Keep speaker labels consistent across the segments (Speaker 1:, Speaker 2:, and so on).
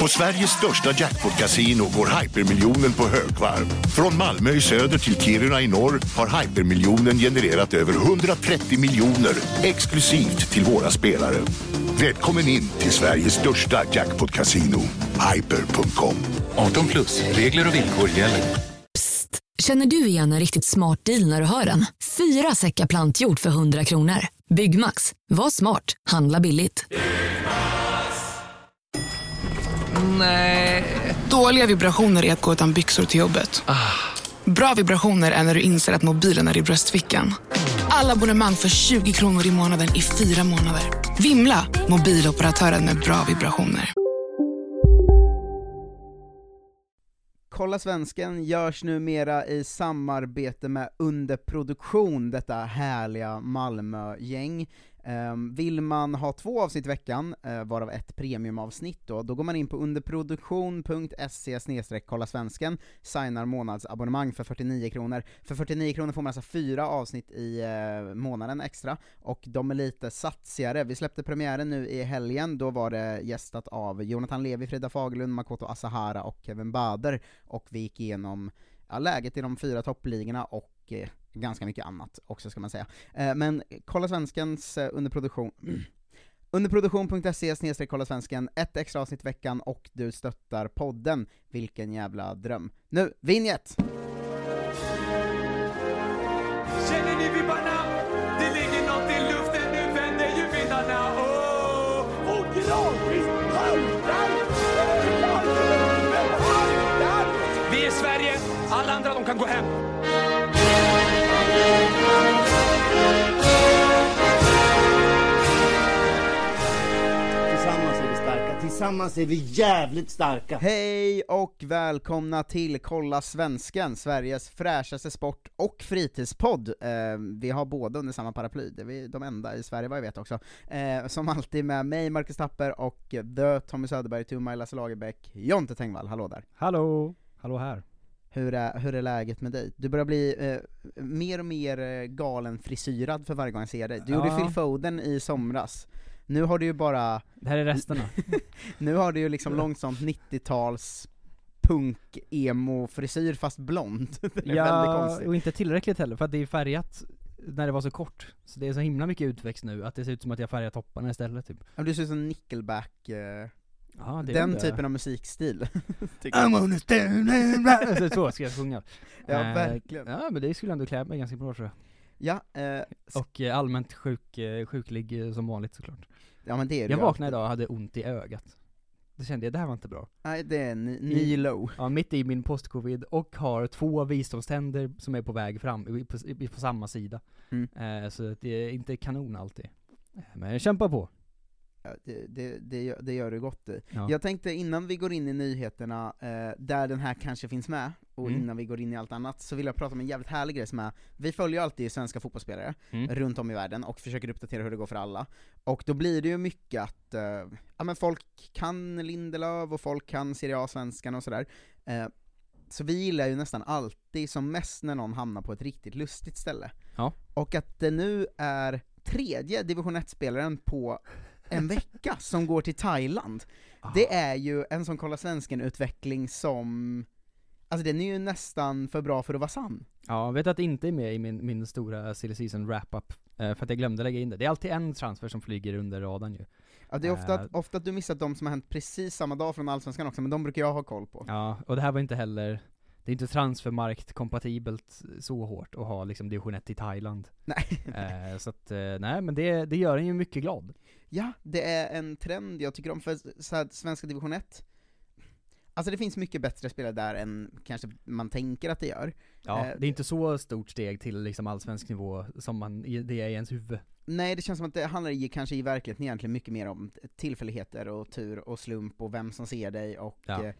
Speaker 1: På Sveriges största jackpot-kasino går hypermiljonen på högvarv. Från Malmö i söder till Kiruna i norr har hypermiljonen genererat över 130 miljoner exklusivt till våra spelare. Välkommen in till Sveriges största jackpot-kasino, hyper.com.
Speaker 2: 18 plus, regler och villkor gäller.
Speaker 3: Känner du igen en riktigt smart deal när du hör den? Fyra säckar plantjord för 100 kronor. Byggmax. Var smart. Handla billigt.
Speaker 4: Nej. Dåliga vibrationer är att gå utan byxor till jobbet. Bra vibrationer är när du inser att mobilen är i bröstfickan. Alla abonnemang för 20 kronor i månaden i fyra månader. Vimla! Mobiloperatören med bra vibrationer.
Speaker 5: Kolla Svensken görs numera i samarbete med Underproduktion, detta härliga Malmö-gäng. Ehm, vill man ha två avsnitt i veckan, eh, varav ett premiumavsnitt då, då går man in på underproduktion.se kolla svensken, signar månadsabonnemang för 49 kronor. För 49 kronor får man alltså fyra avsnitt i eh, månaden extra, och de är lite satsigare. Vi släppte premiären nu i helgen, då var det gästat av Jonathan Levi, Frida Fagerlund, Makoto Asahara och Kevin Bader, och vi gick igenom ja, läget i de fyra toppligorna och eh, ganska mycket annat också ska man säga. Eh, men kolla svenskens eh, underproduktion Underproduktion.se kolla svensken, ett extra avsnitt i veckan och du stöttar podden. Vilken jävla dröm. Nu, vinjet!
Speaker 6: Känner ni vibbarna? Det ligger nåt i luften, nu vänder ju vindarna. Oh, och gradvis haltar Vi är Sverige, alla andra de kan gå hem.
Speaker 7: Tillsammans är vi jävligt starka!
Speaker 5: Hej och välkomna till Kolla Svensken, Sveriges fräschaste sport och fritidspodd. Eh, vi har båda under samma paraply, det är vi de enda i Sverige vad jag vet också. Eh, som alltid med mig, Marcus Tapper, och The Tommy Söderberg, my Lasse Lagerbäck, Jonte Tengvall, hallå där.
Speaker 8: Hallå, hallå här.
Speaker 5: Hur är, hur är läget med dig? Du börjar bli eh, mer och mer eh, galen frisyrad för varje gång jag ser dig. Du
Speaker 8: Ja.
Speaker 5: gjorde Phil Foden i somras, nu har du ju bara
Speaker 8: Det här är resterna.
Speaker 5: Nu har du ju liksom långt sånt 90-tals punk-emo-frisyr fast blond. det är
Speaker 8: ja, och inte tillräckligt heller, för att det är färgat när det var så kort. Så det är så himla mycket utväxt nu, att det ser ut som att jag färgar topparna istället typ.
Speaker 5: Ja, Du ser ut som Nickelback, eh,
Speaker 8: är
Speaker 5: den typen av musikstil.
Speaker 8: I'm on a stand Så så ska jag sjunga.
Speaker 5: Ja,
Speaker 8: Eh,
Speaker 5: verkligen.
Speaker 8: Ja men det skulle ändå klä mig ganska bra tror jag.
Speaker 5: Ja, eh,
Speaker 8: Och eh, allmänt sjuk, eh, sjuklig eh, som vanligt såklart.
Speaker 5: Ja men det är det
Speaker 8: Jag
Speaker 5: ju
Speaker 8: vaknade
Speaker 5: alltid.
Speaker 8: idag och hade ont i ögat. Då kände jag, det här var inte bra.
Speaker 5: Nej, det är
Speaker 8: I-
Speaker 5: ni low.
Speaker 8: Ja, mitt i min post-covid, och har två visdomständer som är på väg fram, i- på, i- på samma sida.
Speaker 5: Mm.
Speaker 8: Eh, så att det är inte kanon alltid. Eh, Men jag kämpar på.
Speaker 5: Det, det, det, gör, det gör du gott i.
Speaker 8: Ja.
Speaker 5: Jag tänkte innan vi går in i nyheterna, eh, där den här kanske finns med, och
Speaker 8: Mm.
Speaker 5: innan vi går in i allt annat, så vill jag prata om en jävligt härlig grej som är, vi följer ju alltid svenska fotbollsspelare
Speaker 8: Mm.
Speaker 5: runt om i världen och försöker uppdatera hur det går för alla. Och då blir det ju mycket att, eh, ja men folk kan Lindelöf och folk kan Serie A-svenskan och sådär. Eh, så vi gillar ju nästan alltid som mest när någon hamnar på ett riktigt lustigt ställe.
Speaker 8: Ja.
Speaker 5: Och att det nu är tredje division 1-spelaren på en vecka som går till Thailand. Det är ju en sån Kolla Svensken-utveckling som, alltså den är ju nästan för bra för att vara sann.
Speaker 8: Ja, jag vet att det inte är med i min, min stora silly season wrap-up, eh, för att jag glömde lägga in det. Det är alltid en transfer som flyger under radarn ju.
Speaker 5: Ja, det är ofta, att, ofta att du missat de som har hänt precis samma dag från Allsvenskan också, men de brukar jag ha koll på.
Speaker 8: Ja, och det här var inte heller, det är inte transfermarkt kompatibelt så hårt att ha liksom division 1 i Thailand.
Speaker 5: Nej.
Speaker 8: Eh, så att, eh, nej men det, det gör en ju mycket glad.
Speaker 5: Ja, det är en trend jag tycker om, för så här, svenska division 1, alltså det finns mycket bättre spelare där än kanske man tänker att det gör.
Speaker 8: Ja,
Speaker 5: Eh,
Speaker 8: det är inte så stort steg till liksom allsvensk nivå som man, det är i ens huvud.
Speaker 5: Nej, det känns som att det handlar i, kanske i verkligheten egentligen mycket mer om tillfälligheter och tur och slump och vem som ser dig och
Speaker 8: Ja.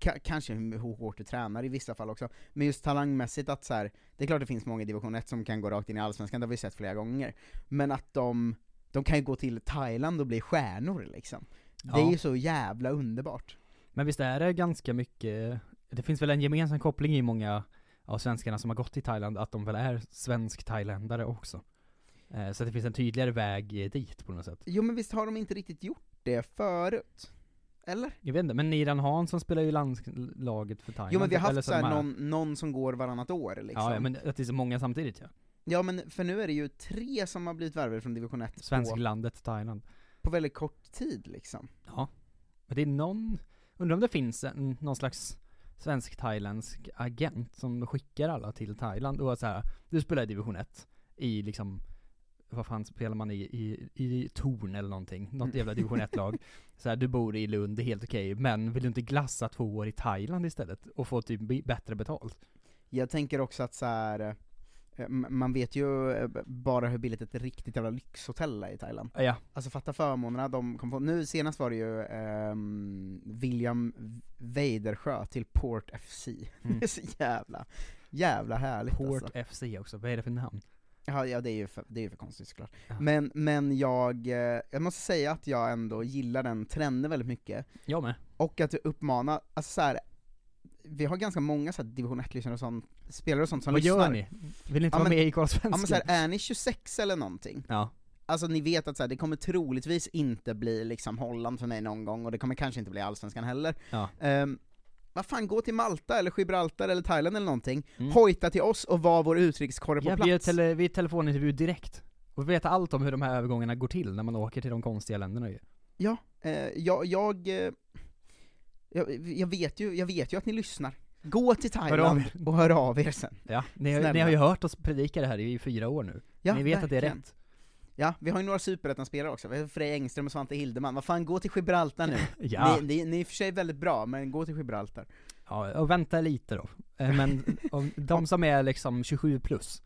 Speaker 5: Ka- kanske hur hårt du tränar i vissa fall också. Men just talangmässigt att så här, det är klart det finns många i division 1 som kan gå rakt in i Allsvenskan, det har vi sett flera gånger. Men att de, de kan ju gå till Thailand och bli stjärnor liksom. Det är
Speaker 8: Ja.
Speaker 5: ju så jävla underbart.
Speaker 8: Men visst är det ganska mycket, det finns väl en gemensam koppling i många av svenskarna som har gått till Thailand, att de väl är svensk-thailändare också. Eh, så att det finns en tydligare väg dit på något sätt.
Speaker 5: Jo men visst har de inte riktigt gjort det förut? Eller?
Speaker 8: Jag vet inte, men Niran Hansson spelar ju landslaget för Thailand.
Speaker 5: Jo men vi har haft
Speaker 8: de här-
Speaker 5: någon, någon som går varannat år liksom.
Speaker 8: Ja, ja, men att det är så många samtidigt ja.
Speaker 5: Ja men för nu är det ju tre som har blivit värvade från division 1 på,
Speaker 8: Svensklandet Thailand.
Speaker 5: på väldigt kort tid liksom.
Speaker 8: Ja. Men det är någon, undrar om det finns en, någon slags svensk-thailändsk agent som skickar alla till Thailand och så här, du spelar i division 1 i liksom vad fan spelar man i, i, i Torn eller någonting, något jävla division 1-lag. Så här, du bor i Lund, det är helt okej, men vill du inte glassa två år i Thailand istället? Och få typ bättre betalt?
Speaker 5: Jag tänker också att så här. eh, man vet ju eh, bara hur billigt ett riktigt jävla lyxhotell är i Thailand.
Speaker 8: Ja,
Speaker 5: Alltså fatta förmånerna de kom få. Nu senast var det ju ehm, William Weidersjö till Port FC.
Speaker 8: Mm.
Speaker 5: Det är så jävla, jävla härligt
Speaker 8: Port
Speaker 5: alltså.
Speaker 8: FC också, vad är det för namn?
Speaker 5: Ja, ja det är ju för, det är ju för konstigt såklart.
Speaker 8: Ja.
Speaker 5: Men, men jag, eh, jag måste säga att jag ändå gillar den trenden väldigt mycket.
Speaker 8: Jag med.
Speaker 5: Och att du uppmanar, alltså så här, vi har ganska många så här division 1-lyssnare och sånt, spelare och sånt som
Speaker 8: Vad
Speaker 5: lyssnar.
Speaker 8: gör ni? Vill ni inte
Speaker 5: Ja,
Speaker 8: vara
Speaker 5: men-
Speaker 8: med i Karl
Speaker 5: Ja men så här, är ni 26 eller någonting,
Speaker 8: Ja.
Speaker 5: alltså ni vet att så här, det kommer troligtvis inte bli liksom Holland för mig någon gång, och det kommer kanske inte bli Allsvenskan heller.
Speaker 8: Ja.
Speaker 5: Um, vad fan, gå till Malta eller Gibraltar eller Thailand eller någonting,
Speaker 8: Mm.
Speaker 5: hojta till oss och var vår utrikeskorre på
Speaker 8: Ja, vi gör
Speaker 5: plats.
Speaker 8: tele, vi är telefonintervju direkt. Och vi vet allt om hur de här övergångarna går till när man åker till de konstiga länderna ju.
Speaker 5: Ja, eh, jag, jag, eh, jag, jag, vet ju, jag vet ju att ni lyssnar. Gå till Thailand
Speaker 8: er.
Speaker 5: och hör av er sen.
Speaker 8: Ja, ni har, ni har ju hört oss predika det här i fyra år nu.
Speaker 5: Ja,
Speaker 8: ni vet att det är
Speaker 5: verkligen.
Speaker 8: rätt.
Speaker 5: Ja, vi har ju några superettan-spelare också, vi har Frej Engström och Svante Hildeman. Vad fan, gå till Gibraltar nu.
Speaker 8: Ja.
Speaker 5: Ni, ni, ni är i och för sig väldigt bra, men gå till Gibraltar.
Speaker 8: ja, och vänta lite då. Eh, Men de som är liksom 27 plus,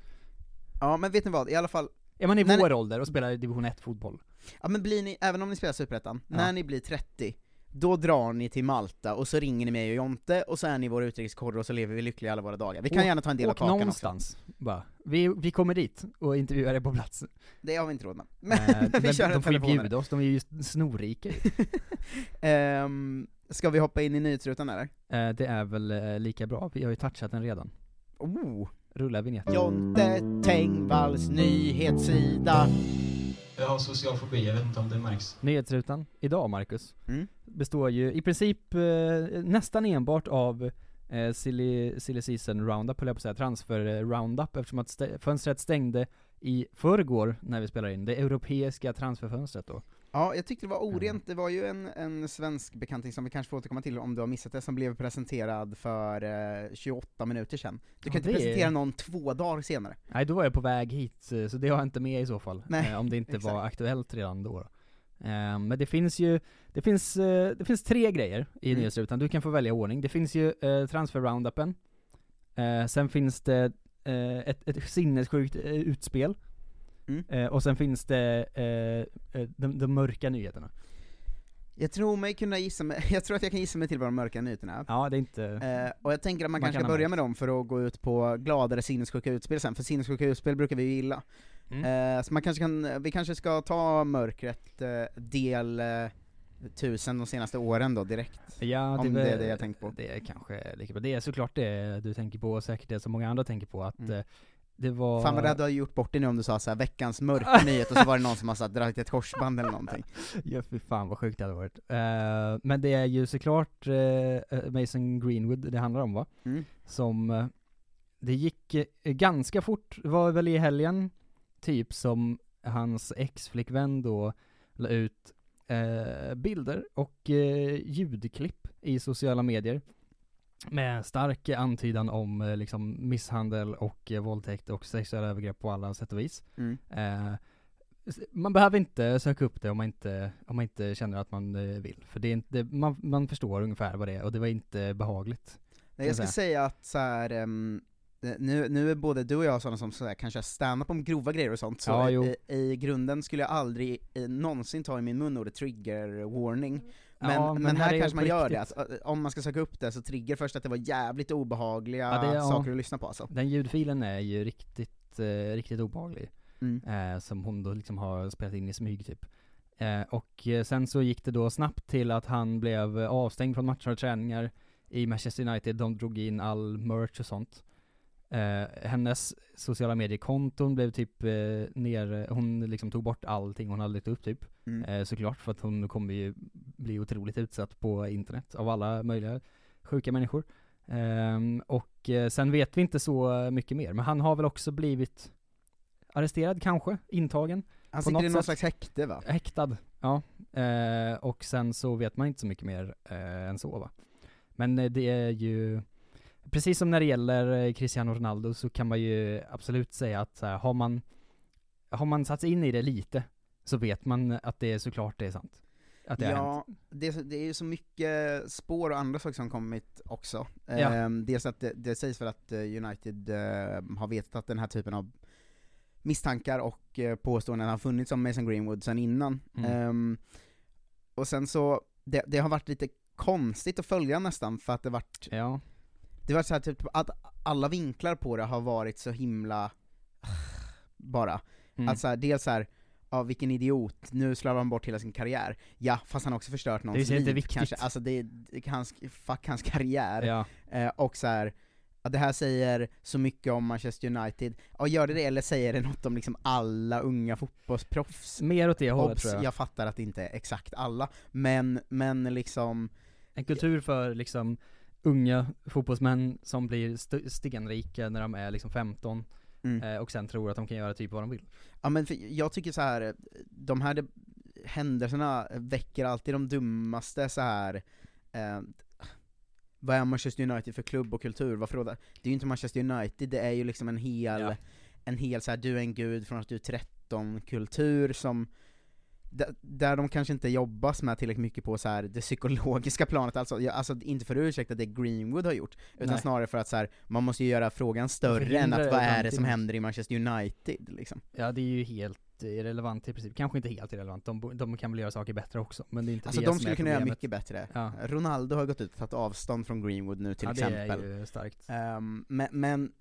Speaker 5: Ja, men vet ni vad, i alla fall,
Speaker 8: är man i
Speaker 5: När ni-
Speaker 8: vår ålder och spelar division 1 fotboll,
Speaker 5: ja men blir ni, även om ni spelar superettan,
Speaker 8: Ja.
Speaker 5: när ni blir 30, då drar ni till Malta och så ringer ni mig och Jonte, och så är ni vår utrikeskorre och så lever vi lyckliga alla våra dagar. Vi kan
Speaker 8: Åk-
Speaker 5: gärna ta en del av kakan också.
Speaker 8: någonstans bara. Vi, vi kommer dit och intervjuar er på plats.
Speaker 5: Det har vi inte råd med. Men vi
Speaker 8: men
Speaker 5: kör
Speaker 8: de
Speaker 5: en
Speaker 8: får ju bjuda oss, de är ju snorrika.
Speaker 5: Ehm, ska vi hoppa in i nyhetsrutan eller?
Speaker 8: Eh, Det är väl eh, lika bra, vi har ju touchat den redan.
Speaker 5: Oh!
Speaker 8: Rulla vignett.
Speaker 5: Jonte Tengvalls nyhetssida.
Speaker 9: Jag har social fobi, jag vet inte om det märks.
Speaker 8: Nyhetsrutan idag, Marcus,
Speaker 5: Mm.
Speaker 8: Består ju i princip eh, nästan enbart av eh, silly, silly season roundup, höll jag på att säga, transfer eh, roundup, eftersom att stä- fönstret stängde i förrgår när vi spelar in, det europeiska transferfönstret då.
Speaker 5: Ja, jag tyckte det var orent, det var ju en, en svensk bekanting som vi kanske får återkomma till om du har missat det, som blev presenterad för eh, 28 minuter sedan. Du
Speaker 8: Ja,
Speaker 5: kan inte
Speaker 8: det är-
Speaker 5: presentera någon två dagar senare.
Speaker 8: Nej, då var jag på väg hit, eh, så det har jag inte med i så fall.
Speaker 5: Nej,
Speaker 8: eh, om det inte
Speaker 5: exakt.
Speaker 8: var aktuellt redan då. Eh, men det finns ju, det finns, eh, det finns tre grejer i
Speaker 5: Mm.
Speaker 8: nyhetsrutan, du kan få välja ordning. Det finns ju eh, transfer roundupen, eh, sen finns det ett, ett sinnessjukt utspel,
Speaker 5: Mm.
Speaker 8: och sen finns det de, de mörka nyheterna.
Speaker 5: Jag tror mig kunna gissa mig, jag tror att jag kan gissa mig till vad de mörka nyheterna.
Speaker 8: Ja, det är inte...
Speaker 5: Eh, och jag tänker att man,
Speaker 8: Man
Speaker 5: kanske
Speaker 8: kan
Speaker 5: börja med dem för att gå ut på gladare sinnessjuka utspel sen, för sinnessjuka utspel brukar vi ju gilla.
Speaker 8: Mm.
Speaker 5: Eh, så man kanske kan, vi kanske ska ta mörkret eh, del eh, tusen de senaste åren då direkt.
Speaker 8: Ja,
Speaker 5: Om
Speaker 8: väl-
Speaker 5: det är det jag tänker på.
Speaker 8: Det är kanske lika bra. Det är såklart det du tänker på, och säkert det som många andra tänker på, att
Speaker 5: Mm.
Speaker 8: det var...
Speaker 5: Fan vad rädd du har gjort bort dig nu om du sa såhär veckans mörka nyhet och så var det någon som har dragit ett korsband eller någonting.
Speaker 8: Ja fy fan vad sjukt det hade varit. Men det är ju såklart eh, Mason Greenwood det handlar om va?
Speaker 5: Mm.
Speaker 8: Som, det gick ganska fort, det var väl i helgen, typ som hans ex-flickvän då la ut eh, bilder och eh, ljudklipp i sociala medier med stark antydan om eh, liksom misshandel och eh, våldtäkt och sexuella övergrepp på alla sätt och vis.
Speaker 5: Mm.
Speaker 8: Eh, man behöver inte söka upp det om man inte, om man inte känner att man eh, vill. För det är inte, man, man förstår ungefär vad det är och det var inte behagligt.
Speaker 5: Nej, jag ska säga att så här, eh, nu, nu är både du och jag sådana som så här, kanske stand-up om grova grejer och sånt, så
Speaker 8: Ja,
Speaker 5: i, i grunden skulle jag aldrig eh, någonsin ta i min mun ordet trigger warning. Men,
Speaker 8: Ja,
Speaker 5: men,
Speaker 8: men
Speaker 5: här
Speaker 8: här är
Speaker 5: kanske man gör
Speaker 8: riktigt.
Speaker 5: det, att, eh, om man ska söka upp det så trigger först att det var jävligt obehagliga
Speaker 8: Ja, det- ja.
Speaker 5: saker att lyssna på alltså.
Speaker 8: Den ljudfilen är ju riktigt, eh, riktigt obehaglig.
Speaker 5: Mm.
Speaker 8: Eh, som hon då liksom har spelat in i smyg typ. Eh, och eh, sen så gick det då snabbt till att han blev avstängd från matcher och träningar i Manchester United, de drog in all merch och sånt. Eh, hennes sociala mediekonton blev typ eh, ner, hon liksom tog bort allting hon hade lagt upp typ.
Speaker 5: Mm.
Speaker 8: Eh, såklart, för att hon kommer ju bli otroligt utsatt på internet av alla möjliga sjuka människor. Ehm, och eh, sen vet vi inte så mycket mer, men han har väl också blivit arresterad kanske, intagen,
Speaker 5: Han sitter
Speaker 8: något
Speaker 5: i någon slags häkte va?
Speaker 8: häktad, ja. Eh, och sen så vet man inte så mycket mer eh, än så va. Men eh, det är ju, precis som när det gäller eh, Cristiano Ronaldo så kan man ju absolut säga att så här, har man, har man satt sig in i det lite, så vet man att det är såklart det är sant. Att det.
Speaker 5: Ja, det det är ju så mycket spår och andra saker som kommit också.
Speaker 8: Ja.
Speaker 5: Ehm, dels att det, det sägs väl att eh, United eh, har vetat att den här typen av misstankar och eh, påståenden har funnits om Mason Greenwood sen innan.
Speaker 8: Mm.
Speaker 5: Ehm, och sen så, det, det har varit lite konstigt att följa nästan, för att det varit,
Speaker 8: Ja.
Speaker 5: Det var så här, typ att alla vinklar på det har varit så himla, bara.
Speaker 8: Mm.
Speaker 5: Att så här, dels så här, ja vilken idiot, nu slarvar han bort hela sin karriär. Ja, fast han har också förstört någons
Speaker 8: så
Speaker 5: liv
Speaker 8: jätteviktigt.
Speaker 5: kanske, alltså det, det är hans, fuck hans karriär.
Speaker 8: ja.
Speaker 5: Eh, och så här, ja, det här säger så mycket om Manchester United, ja gör det det eller säger det något om liksom alla unga fotbollsproffs?
Speaker 8: Mer åt det hållet
Speaker 5: Obs,
Speaker 8: tror jag.
Speaker 5: jag fattar att det inte är exakt alla, men, men liksom,
Speaker 8: En kultur för liksom unga fotbollsmän som blir st- stenrika när de är liksom 15
Speaker 5: Mm.
Speaker 8: eh, och sen tror att de kan göra typ vad de vill.
Speaker 5: ja men jag tycker så här de här de, händelserna väcker alltid de dummaste så här eh, vad är Manchester United för klubb och kultur? Varför då? Det är ju inte Manchester United, det är ju liksom en hel,
Speaker 8: Ja.
Speaker 5: en hel så här, du är en gud från att du är 13 kultur som där, de kanske inte jobbas med tillräckligt mycket på så här, det psykologiska planet, alltså, jag, alltså inte för att ursäkta det Greenwood har gjort, utan
Speaker 8: Nej.
Speaker 5: snarare för att så här, man måste ju göra frågan större än att vad är det som händer i Manchester United liksom.
Speaker 8: Ja det är ju helt irrelevant i princip, kanske inte helt irrelevant, de, de kan väl göra saker bättre också, men det är inte
Speaker 5: Alltså
Speaker 8: det
Speaker 5: de
Speaker 8: som
Speaker 5: skulle
Speaker 8: är
Speaker 5: kunna göra mycket bättre.
Speaker 8: Ja.
Speaker 5: Ronaldo har gått ut och tagit avstånd från Greenwood nu till
Speaker 8: ja,
Speaker 5: exempel.
Speaker 8: det är ju starkt.
Speaker 5: Ehm, men, men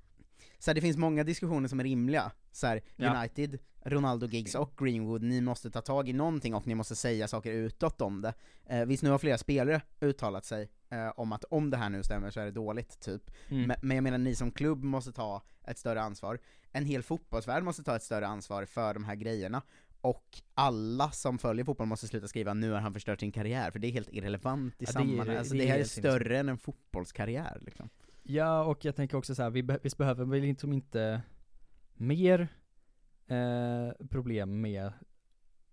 Speaker 5: så här, det finns många diskussioner som är rimliga. Så här,
Speaker 8: Ja.
Speaker 5: United, Ronaldo, Giggs och Greenwood, ni måste ta tag i någonting och ni måste säga saker utåt om det. Eh, visst, nu har flera spelare uttalat sig eh, om att om det här nu stämmer så är det dåligt, typ.
Speaker 8: Mm.
Speaker 5: Men, men jag menar, ni som klubb måste ta ett större ansvar. En hel fotbollsvärld måste ta ett större ansvar för de här grejerna. Och alla som följer fotboll måste sluta skriva 'nu har han förstört sin karriär' för det är helt irrelevant i
Speaker 8: Ja,
Speaker 5: sammanhanget. Alltså,
Speaker 8: det
Speaker 5: det,
Speaker 8: är
Speaker 5: här är större än en fotbollskarriär liksom.
Speaker 8: Ja, och jag tänker också så här, vi be- visst behöver vi liksom inte mer eh, problem med,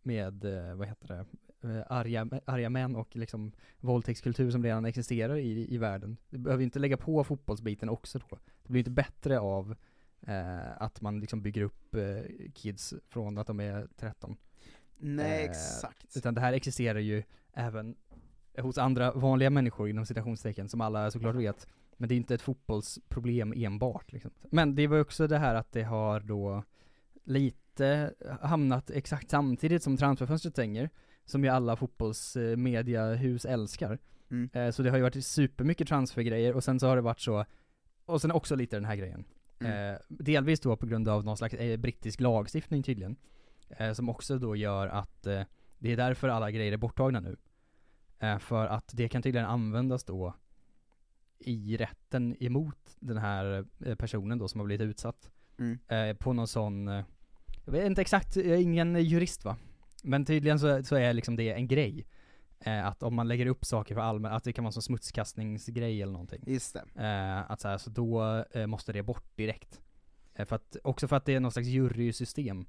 Speaker 8: med, eh, vad heter det, eh, arga, arga män och liksom våldtäktskultur som redan existerar i, i världen. Vi behöver inte lägga på fotbollsbiten också då. Det blir inte bättre av eh, att man liksom bygger upp eh, kids från att de är 13.
Speaker 5: Nej,
Speaker 8: Eh,
Speaker 5: exakt.
Speaker 8: Utan det här existerar ju även hos andra vanliga människor inom citationstecken, som alla såklart vet. Men det är inte ett fotbollsproblem enbart liksom. Men det var också det här att det har då lite hamnat exakt samtidigt som transferfönstret stänger, som ju alla fotbollsmediahus älskar.
Speaker 5: Mm.
Speaker 8: Eh, Så det har ju varit supermycket transfergrejer och sen så har det varit så, och sen också lite den här grejen.
Speaker 5: Mm.
Speaker 8: Eh, delvis då på grund av någon slags eh, brittisk lagstiftning tydligen. Som också då gör att det är därför alla grejer är borttagna nu. För att det kan tydligen användas då i rätten emot den här eh, personen då som har blivit utsatt.
Speaker 5: Mm.
Speaker 8: Eh, på någon sån, eh, jag vet inte exakt, jag är ingen jurist va? Men tydligen så, så är liksom det en grej. Eh, att om man lägger upp saker för allmän, att det kan vara en sån smutskastningsgrej eller någonting.
Speaker 5: Just det.
Speaker 8: Eh, att så, här, så då måste det bort direkt. För att, också för att det är någon slags jurysystem,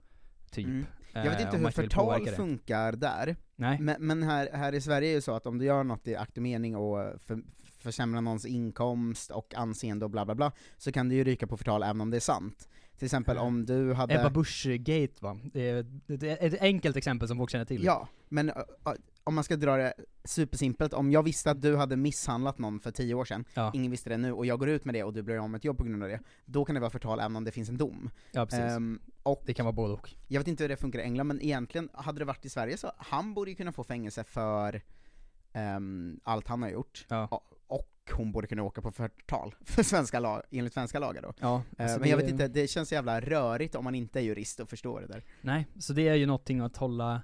Speaker 8: typ.
Speaker 5: Mm. Jag vet inte hur förtal funkar där,
Speaker 8: Nej.
Speaker 5: men, men här, här i Sverige är det så att om du gör något i akt och mening och för, försämrar någons inkomst och anseende och bla bla bla, så kan du ju ryka på förtal även om det är sant. Till exempel om du hade...
Speaker 8: Ebba Busch-gate va? Det är, det är ett enkelt exempel som folk känner till.
Speaker 5: Ja, men om man ska dra det supersimpelt, om jag visste att du hade misshandlat någon för tio år sedan,
Speaker 8: Ja.
Speaker 5: ingen visste det nu, och jag går ut med det och du blir av med ett jobb på grund av det, då kan det vara förtal även om det finns en dom.
Speaker 8: Ja, precis.
Speaker 5: Ehm, och
Speaker 8: det kan vara både och.
Speaker 5: jag vet inte hur det funkar i England, men egentligen, hade det varit i Sverige så, han borde ju kunna få fängelse för ehm, allt han har gjort.
Speaker 8: Ja.
Speaker 5: Hon borde kunna åka på förtal, för svenska lag, enligt svenska lagar då.
Speaker 8: Ja,
Speaker 5: Eh,
Speaker 8: alltså
Speaker 5: men jag vet inte, det känns jävla rörigt om man inte är jurist och förstår det där.
Speaker 8: Nej, så det är ju någonting att hålla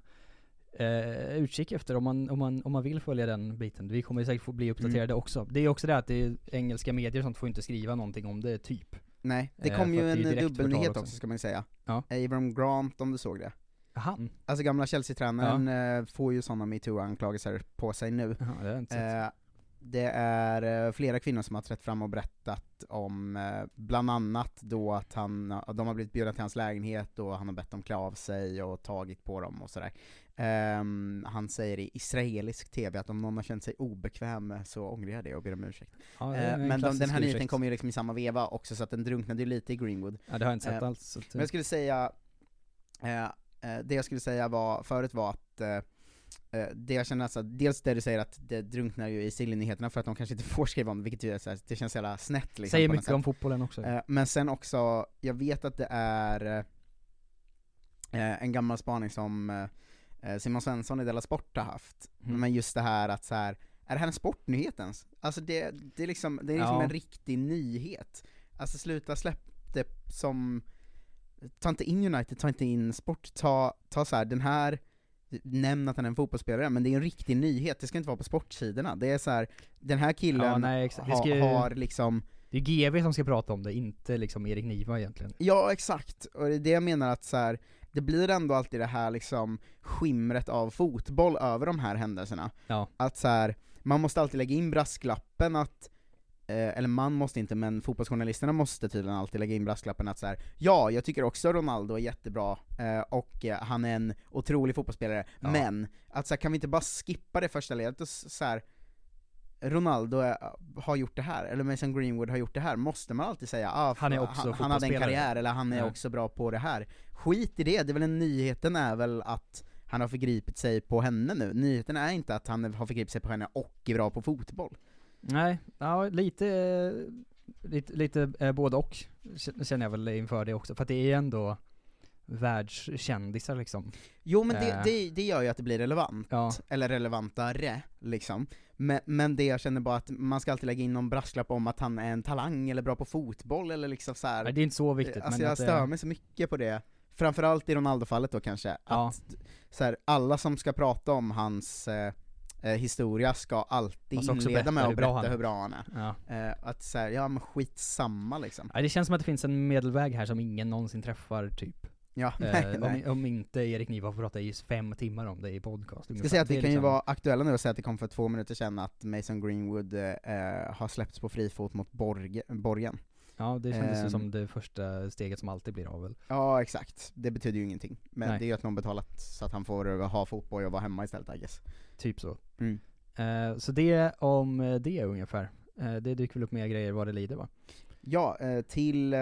Speaker 8: eh, utkik efter om man, om, man, om man vill följa den biten. Vi kommer säkert få bli uppdaterade
Speaker 5: Mm.
Speaker 8: också. Det är också det att det är engelska medier och sånt får inte skriva någonting om det, typ.
Speaker 5: Nej, det
Speaker 8: Eh,
Speaker 5: kom
Speaker 8: för
Speaker 5: ju en dubbelnyhet
Speaker 8: förtal
Speaker 5: också. ska man ju säga.
Speaker 8: Ja.
Speaker 5: Abram Grant, om du såg det.
Speaker 8: Han?
Speaker 5: Alltså gamla Chelsea-tränaren eh, får ju sådana metoo-anklagelser på sig nu.
Speaker 8: Jaha, det.
Speaker 5: Eh, är eh, flera kvinnor som har trätt fram och berättat om, eh, bland annat då att han, de har blivit bjudna till hans lägenhet och han har bett dem klä av sig och tagit på dem och sådär. Ehm, han säger i israelisk TV att om någon har känt sig obekväm så ångrar jag det och ber om ursäkt.
Speaker 8: Ja,
Speaker 5: Eh,
Speaker 8: en
Speaker 5: men de, den här nyheten kom ju liksom i samma veva också, så att den drunknade ju lite i Greenwood.
Speaker 8: Ja, det har jag inte sett
Speaker 5: Eh,
Speaker 8: alls.
Speaker 5: Men jag skulle säga, eh, eh, det jag skulle säga var, förut var att eh, eh, det jag känner alltså, dels det du säger att det drunknar ju i Silly-nyheterna för att de kanske inte får skriva om det, vilket ju är så här, det känns jävla snett liksom,
Speaker 8: Säger mycket om fotbollen också.
Speaker 5: Eh, men sen också, jag vet att det är eh, en gammal spaning som eh, eh, Simon Svensson i Della Sport har haft,
Speaker 8: Mm.
Speaker 5: men just det här att så här, är det här en sportnyhet ens? Alltså det, det är liksom, det är liksom
Speaker 8: Ja.
Speaker 5: en riktig nyhet. Alltså sluta släpp det som, ta inte in United, ta inte in sport, ta, ta så här, den här Nämn att han är en fotbollsspelare, men det är en riktig nyhet, det ska inte vara på sportsidorna. Det är så här, den här killen
Speaker 8: Ja, nej,
Speaker 5: ha,
Speaker 8: ska
Speaker 5: har liksom
Speaker 8: Det är GV som ska prata om det, inte liksom Erik Niva egentligen.
Speaker 5: Ja, exakt. Och det är det jag menar att så här, det blir ändå alltid det här liksom skimret av fotboll över de här händelserna.
Speaker 8: Ja.
Speaker 5: Att så här, man måste alltid lägga in brasklappen att eller man måste inte, men fotbollsjournalisterna måste tydligen alltid lägga in brasklappen att så här, ja, jag tycker också Ronaldo är jättebra, eh, och eh, han är en otrolig fotbollsspelare,
Speaker 8: Ja.
Speaker 5: men, att så här, kan vi inte bara skippa det första ledet och så här, Ronaldo är, har gjort det här, eller Mason Greenwood har gjort det här, måste man alltid säga ah,
Speaker 8: Han är också
Speaker 5: han, han hade en karriär, eller han är
Speaker 8: Nej.
Speaker 5: också bra på det här. Skit i det, det är väl en nyheten är väl att han har förgripit sig på henne nu. Nyheten är inte att han har förgripit sig på henne och är bra på fotboll.
Speaker 8: Nej, ja lite, eh, lite, lite eh, både och känner jag väl inför det också, för att det är ändå världskändisar liksom.
Speaker 5: Jo men det,
Speaker 8: Eh.
Speaker 5: det, det gör ju att det blir relevant,
Speaker 8: Ja.
Speaker 5: eller relevantare, liksom. Men, men det jag känner bara att man ska alltid lägga in någon brasklapp om att han är en talang, eller bra på fotboll, eller liksom så här.
Speaker 8: Nej, det är inte så viktigt,
Speaker 5: Alltså
Speaker 8: men
Speaker 5: jag stör mig så mycket på det. Framförallt i Ronaldo-fallet då kanske,
Speaker 8: Ja.
Speaker 5: att så här, alla som ska prata om hans eh, eh, historia ska alltid inleda med att berätta hur bra han är.
Speaker 8: Ja.
Speaker 5: Eh, att så här, ja men skitsamma liksom.
Speaker 8: Nej, det känns som att det finns en medelväg här som ingen någonsin träffar, typ.
Speaker 5: Ja,
Speaker 8: Eh,
Speaker 5: nej, nej.
Speaker 8: Om, om inte Erik Niva får prata i fem timmar om det i podcast.
Speaker 5: Ska säga att vi kan ju
Speaker 8: liksom-
Speaker 5: vara aktuella nu och säga att det kom för två minuter sedan att Mason Greenwood eh, har släppts på fri fot mot Borge, Borgen.
Speaker 8: Ja, det kändes ju
Speaker 5: Ehm.
Speaker 8: som det första steget som alltid blir av väl.
Speaker 5: Ja exakt, det betyder ju ingenting. Men
Speaker 8: Nej.
Speaker 5: det är ju att någon betalat så att han får ha fotboll och vara hemma istället I guess.
Speaker 8: Typ så.
Speaker 5: Mm.
Speaker 8: Eh, så det om eh, det ungefär. Eh, det dyker väl upp mer grejer vad det lider va?
Speaker 5: Ja, eh, till...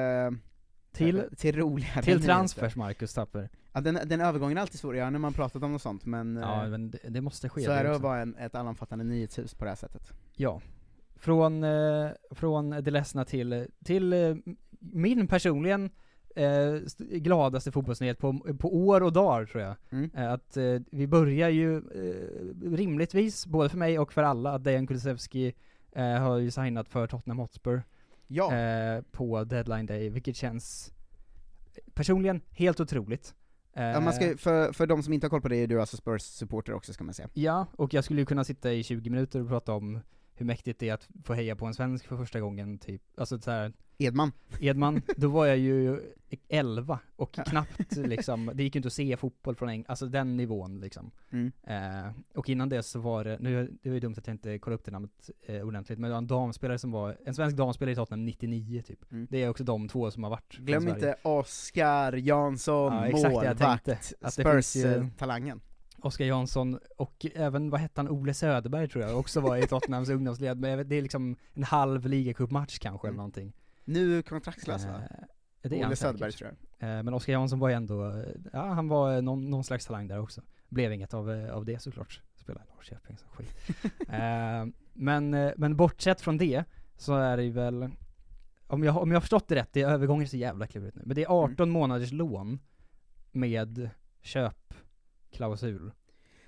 Speaker 8: Till-
Speaker 5: till roligare
Speaker 8: Till transfers, Marcus Tapper.
Speaker 5: Ja, den, den övergången är alltid svår att göra när man pratat om något sånt, men,
Speaker 8: Ja, men det, det måste ske.
Speaker 5: så är det att vara en, ett allomfattande nyhetshus på det här sättet.
Speaker 8: Ja. Från, eh, från det ledsna till, till eh, min personligen eh, st- gladaste fotbollsnyhet på, på år och dagar tror jag.
Speaker 5: Mm.
Speaker 8: Att vi börjar ju rimligtvis, både för mig och för alla, att Dejan Kulusevski har ju signat för Tottenham Hotspur
Speaker 5: Ja.
Speaker 8: på deadline day, vilket känns personligen helt otroligt.
Speaker 5: Ja, man ska, för, för de som inte har koll på det är du alltså Spurs-supporter också ska man säga.
Speaker 8: Ja, och jag skulle ju kunna sitta i 20 minuter och prata om hur mäktigt det är att få heja på en svensk för första gången, typ. Alltså så här,
Speaker 5: Edman.
Speaker 8: Edman, då var jag ju 11 och knappt liksom, det gick ju inte att se fotboll från England, alltså den nivån liksom.
Speaker 5: Mm.
Speaker 8: Eh, och innan det så var det, nu det var ju dumt att jag inte kollade upp det namnet eh, ordentligt, men det var en damspelare som var, en svensk damspelare i Tottenham 99 typ.
Speaker 5: Mm.
Speaker 8: Det är också de två som har varit
Speaker 5: Glöm inte Oskar Jansson,
Speaker 8: Ja,
Speaker 5: målvakt, Spurs-talangen.
Speaker 8: Oskar Jansson och även, vad hette han, Ole Söderberg tror jag, också var i Tottenhams ungdomsled, men det är liksom en halv ligacupmatch kanske eller någonting.
Speaker 5: Nu kontraktslös va?
Speaker 8: Eh, det är
Speaker 5: Ole Söderberg tror jag.
Speaker 8: Eh, men Oskar Jansson var ju ändå, eh, ja han var någon, någon slags talang där också. Blev inget av, av det såklart. Spelade i Norrköping, så skit. eh, men, men bortsett från det, så är det ju väl, om jag, om jag har förstått det rätt, det är övergången så jävla klurigt nu, men det är 18 månaders lån med köpklausul.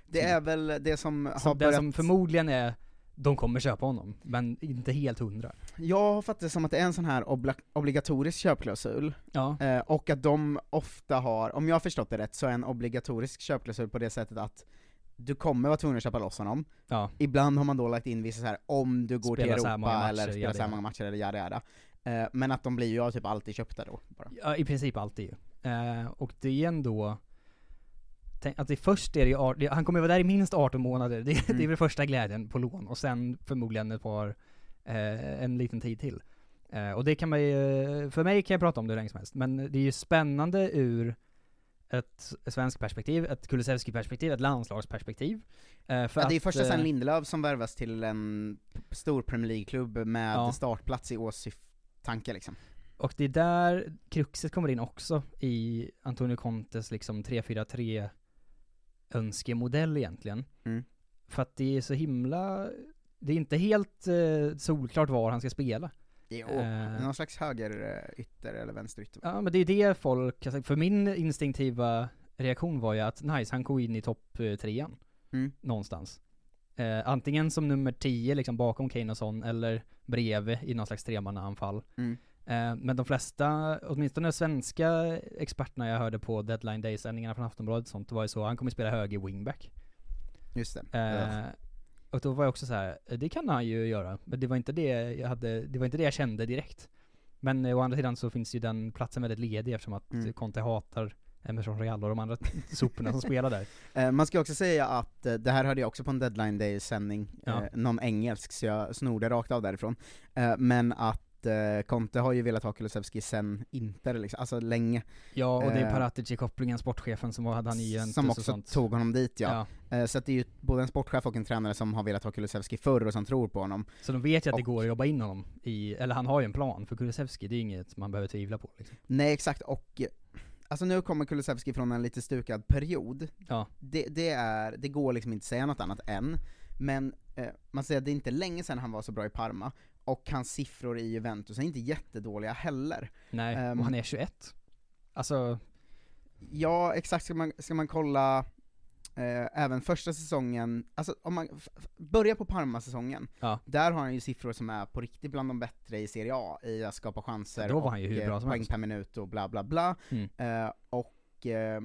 Speaker 5: Det är väl det som har
Speaker 8: det
Speaker 5: börjat...
Speaker 8: som förmodligen är, de kommer köpa honom, men inte helt hundra.
Speaker 5: Jag har fattat det som att det är en sån här obla- obligatorisk köpklausul,
Speaker 8: Ja.
Speaker 5: eh, och att de ofta har, om jag har förstått det rätt, så är en obligatorisk köpklausul på det sättet att du kommer vara tvungen att köpa loss honom.
Speaker 8: Ja.
Speaker 5: Ibland har man då lagt in vissa så här om du går
Speaker 8: Spela
Speaker 5: till Europa
Speaker 8: matcher,
Speaker 5: eller spelar
Speaker 8: jada,
Speaker 5: så här många matcher eller jada jada. Eh, men att de blir ju typ alltid köpta då, bara.
Speaker 8: Ja, i princip alltid ju. Eh, och det är ändå, tänk det först är det ju, det, han kommer ju vara där i minst 18 månader, det, det är
Speaker 5: Mm.
Speaker 8: väl första glädjen på lån, och sen förmodligen ett par, eh, en liten tid till. Eh, och det kan man ju, för mig kan jag prata om det hur länge som helst, men det är ju spännande ur ett svenskt perspektiv, ett Kulusevski-perspektiv, ett landslagsperspektiv. Eh, för
Speaker 5: Ja, det är
Speaker 8: att,
Speaker 5: första sen
Speaker 8: eh,
Speaker 5: Lindelöf som värvas till en stor Premier League-klubb med
Speaker 8: Ja.
Speaker 5: startplats i åsyftanke liksom.
Speaker 8: Och det är där kruxet kommer in också i Antonio Contes liksom 3-4-3 önskemodell egentligen.
Speaker 5: Mm.
Speaker 8: För att det är så himla, det är inte helt eh, solklart var han ska spela.
Speaker 5: Jo,
Speaker 8: Eh.
Speaker 5: någon slags högerytter eller vänsterytter.
Speaker 8: Ja men det är det folk, för min instinktiva reaktion var ju att nice, han går in i topp eh, trean.
Speaker 5: Mm.
Speaker 8: Någonstans. Eh, antingen som nummer 10 liksom bakom Kane och Son, eller bredvid i någon slags tremannaanfall.
Speaker 5: Mm.
Speaker 8: Eh, men de flesta, åtminstone svenska experterna jag hörde på deadline day-sändningarna från Aftonbladet och sånt, var ju så, han kommer spela höger wingback.
Speaker 5: Just det. Ja.
Speaker 8: Eh, och då var jag också så här, det kan han ju göra, men det var inte det jag hade, det var inte det jag kände direkt. Men eh, å andra sidan så finns ju den platsen väldigt ledig eftersom att
Speaker 5: Mm.
Speaker 8: Conte hatar Emerson Real och de andra soporna som spelar där.
Speaker 5: Eh, man ska också säga att, eh, det här hörde jag också på en deadline day-sändning,
Speaker 8: Ja.
Speaker 5: eh, någon engelsk, så jag snor rakt av därifrån. Men att eh, Conte har ju velat ha Kulusevski sen Inter, liksom, alltså länge.
Speaker 8: Ja, och det är
Speaker 5: Eh,
Speaker 8: Paratici-kopplingen, sportchefen som hade han i Juventus
Speaker 5: Som
Speaker 8: och
Speaker 5: också
Speaker 8: sånt.
Speaker 5: tog honom dit ja.
Speaker 8: Ja.
Speaker 5: Eh, så att det är ju både en sportchef och en tränare som har velat ha Kulusevski förr och som tror på honom.
Speaker 8: Så de vet ju att det
Speaker 5: Och-
Speaker 8: går att jobba in honom i, eller han har ju en plan för Kulusevski, det är inget man behöver tvivla på liksom.
Speaker 5: Nej exakt, och alltså nu kommer Kulusevski från en lite stukad period.
Speaker 8: Ja.
Speaker 5: Det, det, är, det går liksom inte att säga något annat än, men eh, man säger att det är inte länge sedan han var så bra i Parma, och hans siffror i Juventus är inte jättedåliga heller.
Speaker 8: Nej,
Speaker 5: Ehm.
Speaker 8: och han är 21. Alltså,
Speaker 5: Ja, exakt, ska man, ska man kolla eh, även första säsongen, alltså om man börjar på Parma-säsongen,
Speaker 8: Ja.
Speaker 5: där har han ju siffror som är på riktigt bland de bättre i Serie A, i att skapa chanser
Speaker 8: var
Speaker 5: och eh, poäng per minut och bla bla bla.
Speaker 8: Mm.
Speaker 5: Eh, och eh,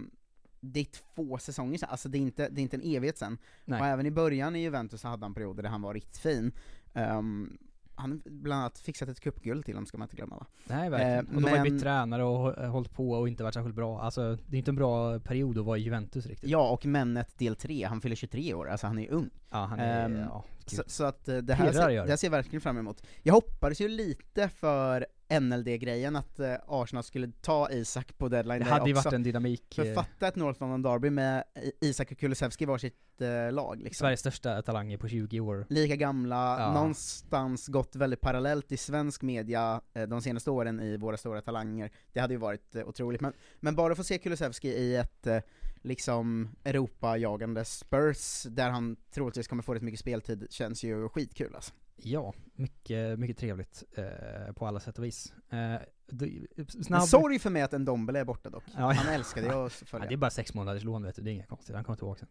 Speaker 5: det är två säsonger sedan, alltså det är inte, det är inte en evighet sen.
Speaker 8: Nej.
Speaker 5: Och även i början i Juventus så hade han perioder där han var riktigt fin. Ehm, han bland annat fixat ett cupguld till dem, ska man inte glömma va?
Speaker 8: nej verkligen.
Speaker 5: Eh,
Speaker 8: och de har ju
Speaker 5: men-
Speaker 8: bytt tränare och hå- hållit på och inte varit särskilt bra. Alltså, det är inte en bra period att vara i Juventus riktigt.
Speaker 5: Ja, och Männet del 3, han fyller 23 år, alltså han är ung.
Speaker 8: Ja, han är,
Speaker 5: Ehm,
Speaker 8: ja,
Speaker 5: Så, så att eh, det här, ser, det. här ser jag verkligen fram emot. Jag hoppades ju lite för NLD-grejen, att eh, Arsenal skulle ta Isak på deadline
Speaker 8: Det hade ju varit en dynamik.
Speaker 5: För
Speaker 8: eh,
Speaker 5: fatta ett North London Derby med Isak och Kulusevski var sitt eh, lag liksom.
Speaker 8: Sveriges största talanger på 20 år.
Speaker 5: Lika gamla,
Speaker 8: Ja.
Speaker 5: någonstans gått väldigt parallellt i svensk media eh, de senaste åren i Våra Stora Talanger. Det hade ju varit eh, otroligt, men, men bara få se Kulusevski i ett eh, liksom Europa-jagande Spurs, där han troligtvis kommer få rätt mycket speltid, känns ju skitkul alltså.
Speaker 8: Ja, mycket, mycket trevligt eh, på alla sätt och vis. Eh, du, snabb...
Speaker 5: sorg för mig att en Dombele är borta dock.
Speaker 8: Ja,
Speaker 5: Han älskade jag att
Speaker 8: Ja,
Speaker 5: följa.
Speaker 8: det är bara sex månaders lån vet du, det är inget konstigt, han kommer tillbaka sen.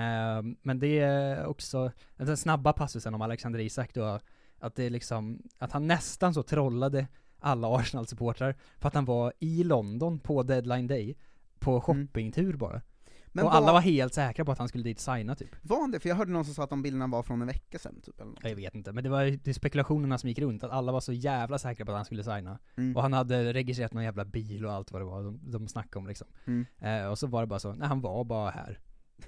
Speaker 8: Ehm, men det är också, den snabba passusen om Alexander Isak då, att det är liksom, att han nästan så trollade alla Arsenal-supportrar för att han var i London på deadline day, på shoppingtur bara.
Speaker 5: Men
Speaker 8: och
Speaker 5: var,
Speaker 8: alla var helt säkra på att han skulle dit signa typ.
Speaker 5: var han det? För jag hörde någon som sa att de bilderna var från en vecka sedan typ, eller något.
Speaker 8: Jag vet inte, men det var det är spekulationerna som gick runt, att alla var så jävla säkra på att han skulle signa.
Speaker 5: Mm.
Speaker 8: Och han hade registrerat någon jävla bil och allt vad det var de, de snackade om liksom.
Speaker 5: Mm.
Speaker 8: Eh, och så var det bara så, nej han var bara här.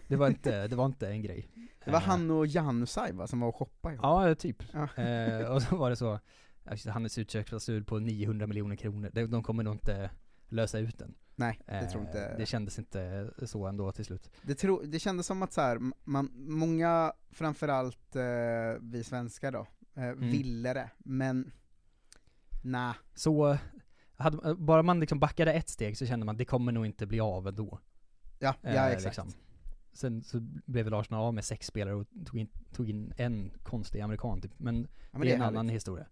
Speaker 8: Det var inte, det var inte en grej.
Speaker 5: Det var
Speaker 8: Eh,
Speaker 5: han och Janusaj va, som var och shoppade ihop?
Speaker 8: Ja, typ.
Speaker 5: Ja.
Speaker 8: Eh, och så var det så, det, hans utköpsklausul på 900 miljoner kronor, de, de kommer nog inte lösa ut den.
Speaker 5: Nej, det
Speaker 8: Eh,
Speaker 5: tror inte
Speaker 8: Det kändes inte så ändå till slut.
Speaker 5: Det, tro, det kändes som att så här, man, många, framförallt eh, vi svenskar då, eh,
Speaker 8: Mm.
Speaker 5: ville det, men nej.
Speaker 8: Så, hade, bara man liksom backade ett steg så kände man att det kommer nog inte bli av ändå.
Speaker 5: Ja, ja
Speaker 8: Eh,
Speaker 5: exakt.
Speaker 8: liksom. Sen så blev väl Arsenal av med sex spelare och tog in, tog in en konstig amerikan typ, men,
Speaker 5: Ja, men
Speaker 8: det är en annan historia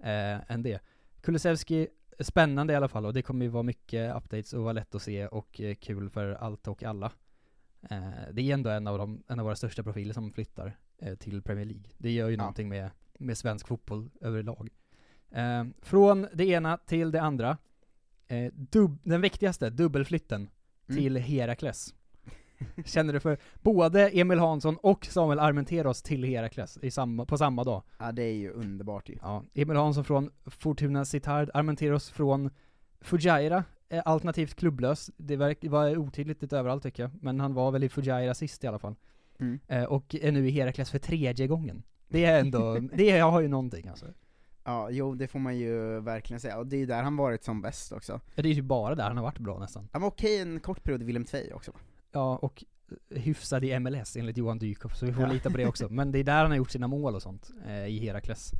Speaker 8: eh, än det. Kulusevski, spännande i alla fall och det kommer ju vara mycket updates och vara lätt att se och eh, kul för allt och alla. Eh, det är ändå en av, de, en av våra största profiler som flyttar eh, till Premier League. Det gör ju
Speaker 5: Ja.
Speaker 8: någonting med, med svensk fotboll överlag. Eh, från det ena till det andra. Eh, den viktigaste, dubbelflytten
Speaker 5: Mm.
Speaker 8: till Herakles. känner du för både Emil Hansson och Samuel Armenteros till Herakles i samma, på samma dag?
Speaker 5: Ja det är ju underbart ju.
Speaker 8: Ja, Emil Hansson från Fortuna Sittard, Armenteros från Fujairah, eh, alternativt klubblös. Det var, otydligt lite överallt tycker jag, men han var väl i Fujairah sist i alla fall.
Speaker 5: Mm.
Speaker 8: Eh, och är nu i Herakles för tredje gången. Det är ändå, det har ju någonting alltså.
Speaker 5: Ja, jo det får man ju verkligen säga, och det är ju där han varit som bäst också.
Speaker 8: Ja, Det är ju bara där han har varit bra nästan.
Speaker 5: Han var okej en kort period i Willem Tvei också.
Speaker 8: Ja, och hyfsad i MLS enligt Johan Dykhoff, så vi får
Speaker 5: Ja.
Speaker 8: lita på det också. Men det är där han har gjort sina mål och sånt, eh, i Herakles.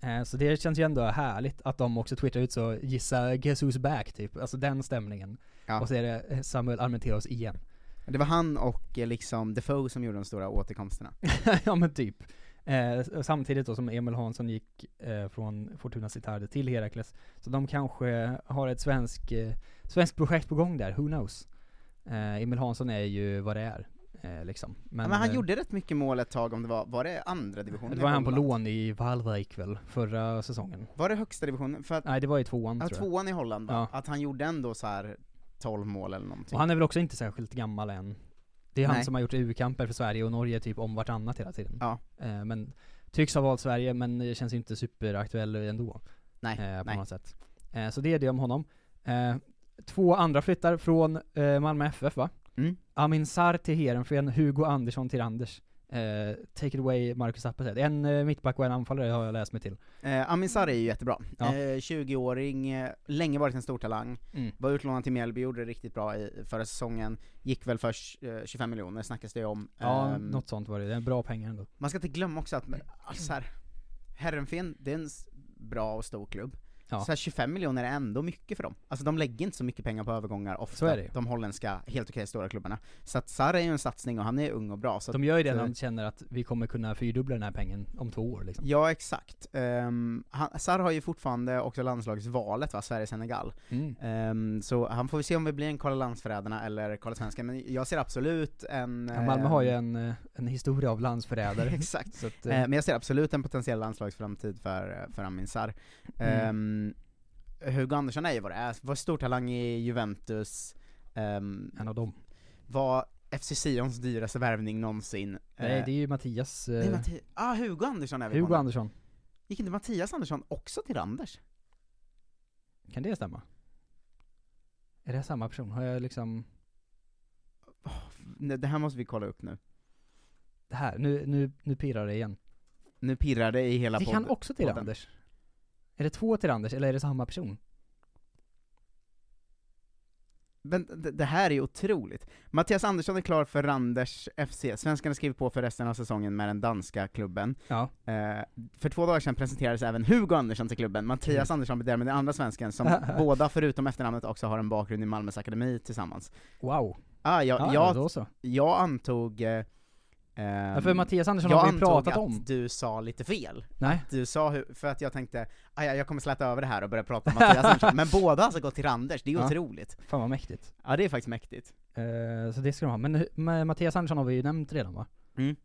Speaker 8: Eh, så det känns ju ändå härligt att de också twittrar ut så, gissa Jesus back typ, alltså den stämningen.
Speaker 5: Ja.
Speaker 8: Och så är det Samuel Armenteros igen.
Speaker 5: Det var han och eh, liksom Defoe som gjorde de stora återkomsterna.
Speaker 8: ja men typ. Eh, samtidigt då som Emil Hansson gick eh, från Fortuna Sittard till Herakles. Så de kanske har ett svensk, eh, svenskt projekt på gång där, who knows? Eh, Emil Hansson är ju vad det är, eh, liksom.
Speaker 5: Men, men han
Speaker 8: eh,
Speaker 5: gjorde rätt mycket mål ett tag om det var, var det andra divisionen?
Speaker 8: Det var han på lån i Waalwijk väl, förra säsongen?
Speaker 5: Var det högsta divisionen? För att,
Speaker 8: Nej det var i tvåan
Speaker 5: ja,
Speaker 8: tror jag.
Speaker 5: tvåan i Holland va?
Speaker 8: Ja.
Speaker 5: Att han gjorde ändå så här 12 mål eller någonting.
Speaker 8: Och han är väl också inte särskilt gammal än. Det är han
Speaker 5: Nej.
Speaker 8: som har gjort U-kamper för Sverige och Norge typ om vartannat hela tiden.
Speaker 5: Ja.
Speaker 8: Eh, men tycks ha valt Sverige men känns ju inte superaktuell ändå.
Speaker 5: Nej,
Speaker 8: eh, på
Speaker 5: nej.
Speaker 8: något sätt. Eh, så det är det om honom. Eh, två andra flyttar från eh, Malmö FF va?
Speaker 5: Mm.
Speaker 8: Amin Sarr till Heerenveen, Hugo Andersson till Randers. Eh, take it away Marcus Appelstedt. En eh, mittback och en anfallare har jag läst mig till.
Speaker 5: Eh, Amin Sarr är ju jättebra.
Speaker 8: Ja.
Speaker 5: Eh, 20-åring, eh, länge varit en stor talang.
Speaker 8: Mm.
Speaker 5: Var utlånad till Mjällby, gjorde det riktigt bra i förra säsongen. Gick väl för eh, 25 miljoner snackas det om.
Speaker 8: Ja,
Speaker 5: Ehm,
Speaker 8: något sånt var det. Det är bra pengar ändå.
Speaker 5: Man ska inte glömma också att, alltså här, Herrenfen, det är en bra och stor klubb.
Speaker 8: Ja.
Speaker 5: Så här 25 miljoner är ändå mycket för dem. Alltså de lägger inte så mycket pengar på övergångar ofta, de holländska, helt okej stora klubbarna. Så att Sarr är ju en satsning och han är ung och bra. Så
Speaker 8: De gör ju det när de känner att vi kommer kunna fyrdubbla den här pengen om två år liksom.
Speaker 5: Ja, exakt. Um, han, Sarr har ju fortfarande också landslagsvalet va, Sverige-Senegal.
Speaker 8: Mm.
Speaker 5: Ehm, så han får vi se om vi blir en Karla Landsförrädarna eller Karla Svenska, men jag ser absolut en...
Speaker 8: Ja, Malmö har ju
Speaker 5: ehm,
Speaker 8: en, eh, en historia av landsförrädare.
Speaker 5: Exakt.
Speaker 8: Att,
Speaker 5: eh, men jag ser absolut en potentiell landslagsframtid för, för Amin Sarr.
Speaker 8: Mm.
Speaker 5: Um, Hugo Andersson är ju vad det är, var stor talang i Juventus, um,
Speaker 8: en av dem.
Speaker 5: var FC Sions dyraste värvning någonsin.
Speaker 8: Nej,
Speaker 5: Eh,
Speaker 8: det är ju Mattias,
Speaker 5: nej,
Speaker 8: eh,
Speaker 5: Matti- ah, Hugo Andersson är vi
Speaker 8: Hugo. Andersson.
Speaker 5: Gick inte Mattias Andersson också till Randers?
Speaker 8: Kan det stämma? Är det samma person? Har jag liksom,
Speaker 5: Nej, Det här måste vi kolla upp nu.
Speaker 8: det här, nu, nu, nu pirrar det igen.
Speaker 5: Nu pirrar det i hela
Speaker 8: Det kan
Speaker 5: podd-
Speaker 8: också till
Speaker 5: podden.
Speaker 8: Anders. Är det två till Anders eller är det samma person?
Speaker 5: Men det, det här är ju otroligt. Mattias Andersson är klar för Randers FC. Svenskarna skriver på för resten av säsongen med den danska klubben.
Speaker 8: Ja.
Speaker 5: Eh, för två dagar sedan presenterades även Hugo Andersson till klubben. Mattias
Speaker 8: Mm.
Speaker 5: Andersson blir därmed den andra svensken som båda, förutom efternamnet, också har en bakgrund i Malmös akademi tillsammans.
Speaker 8: Wow.
Speaker 5: Ah, jag,
Speaker 8: Ja,
Speaker 5: jag, jag antog... Eh, ehm,
Speaker 8: Ja, för Mattias Andersson
Speaker 5: jag
Speaker 8: har vi
Speaker 5: antog
Speaker 8: pratat
Speaker 5: att
Speaker 8: om.
Speaker 5: du sa lite fel.
Speaker 8: Nej.
Speaker 5: Du sa, hu- för att jag tänkte, "Aj, jag kommer släta över det här och börja prata om Mattias Andersson, men båda har alltså gått till Randers, det är ju
Speaker 8: Ja.
Speaker 5: otroligt.
Speaker 8: Fan vad mäktigt.
Speaker 5: Ja det är faktiskt mäktigt.
Speaker 8: Eh, så det ska de ha. Men med Mattias Andersson har vi ju nämnt redan va?
Speaker 5: Mm.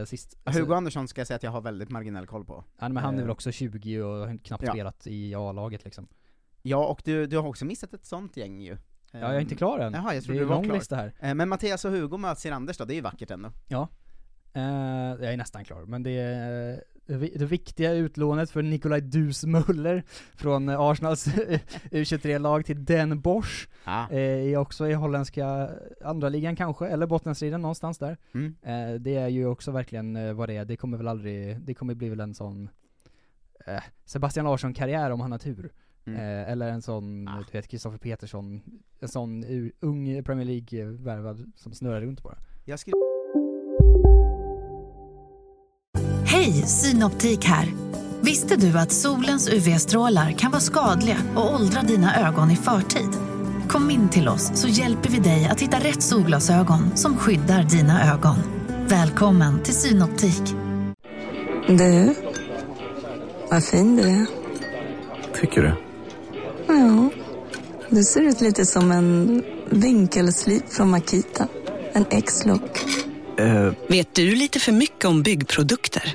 Speaker 8: Eh, sist. Alltså,
Speaker 5: Hugo Andersson ska jag säga att jag har väldigt marginell koll på.
Speaker 8: ja, men han är
Speaker 5: eh,
Speaker 8: väl också 20 och har knappt
Speaker 5: ja.
Speaker 8: spelat i A-laget liksom.
Speaker 5: Ja, och du, du har också missat ett sånt gäng ju.
Speaker 8: Ja, jag är inte klar än.
Speaker 5: Jaha, jag
Speaker 8: det
Speaker 5: trodde
Speaker 8: är
Speaker 5: du var
Speaker 8: lång
Speaker 5: klar.
Speaker 8: lista här.
Speaker 5: Eh, Men Mattias och Hugo möts i Randers då, det är ju vackert ändå.
Speaker 8: Ja. Eh, jag är nästan klar, men det är det vi- det viktiga utlånet för Nikolaj Dusmuller från eh, Arsenals U23-lag till Den Bosch,
Speaker 5: Ah.
Speaker 8: eh, är också i holländska andra ligan kanske, eller bottenstriden någonstans där.
Speaker 5: Mm.
Speaker 8: Eh, det är ju också verkligen eh, vad det är, det kommer väl aldrig, det kommer bli väl en sån eh, Sebastian Larsson-karriär om han har tur.
Speaker 5: Mm.
Speaker 8: Eh, eller en sån,
Speaker 5: Ah.
Speaker 8: du vet, Kristoffer Petersson, en sån ung Premier League-värvad som snurrar runt bara.
Speaker 10: Hej, Synoptik här. Visste du att solens UV-strålar kan vara skadliga och åldra dina ögon i förtid? Kom in till oss så hjälper vi dig att hitta rätt solglasögon som skyddar dina ögon. Välkommen till Synoptik.
Speaker 11: Du, vad fin du är.
Speaker 12: Tycker du?
Speaker 11: Ja, du ser ut lite som en vinkelslip från Makita. En X-look.
Speaker 12: Eh,
Speaker 13: Vet du lite för mycket om byggprodukter?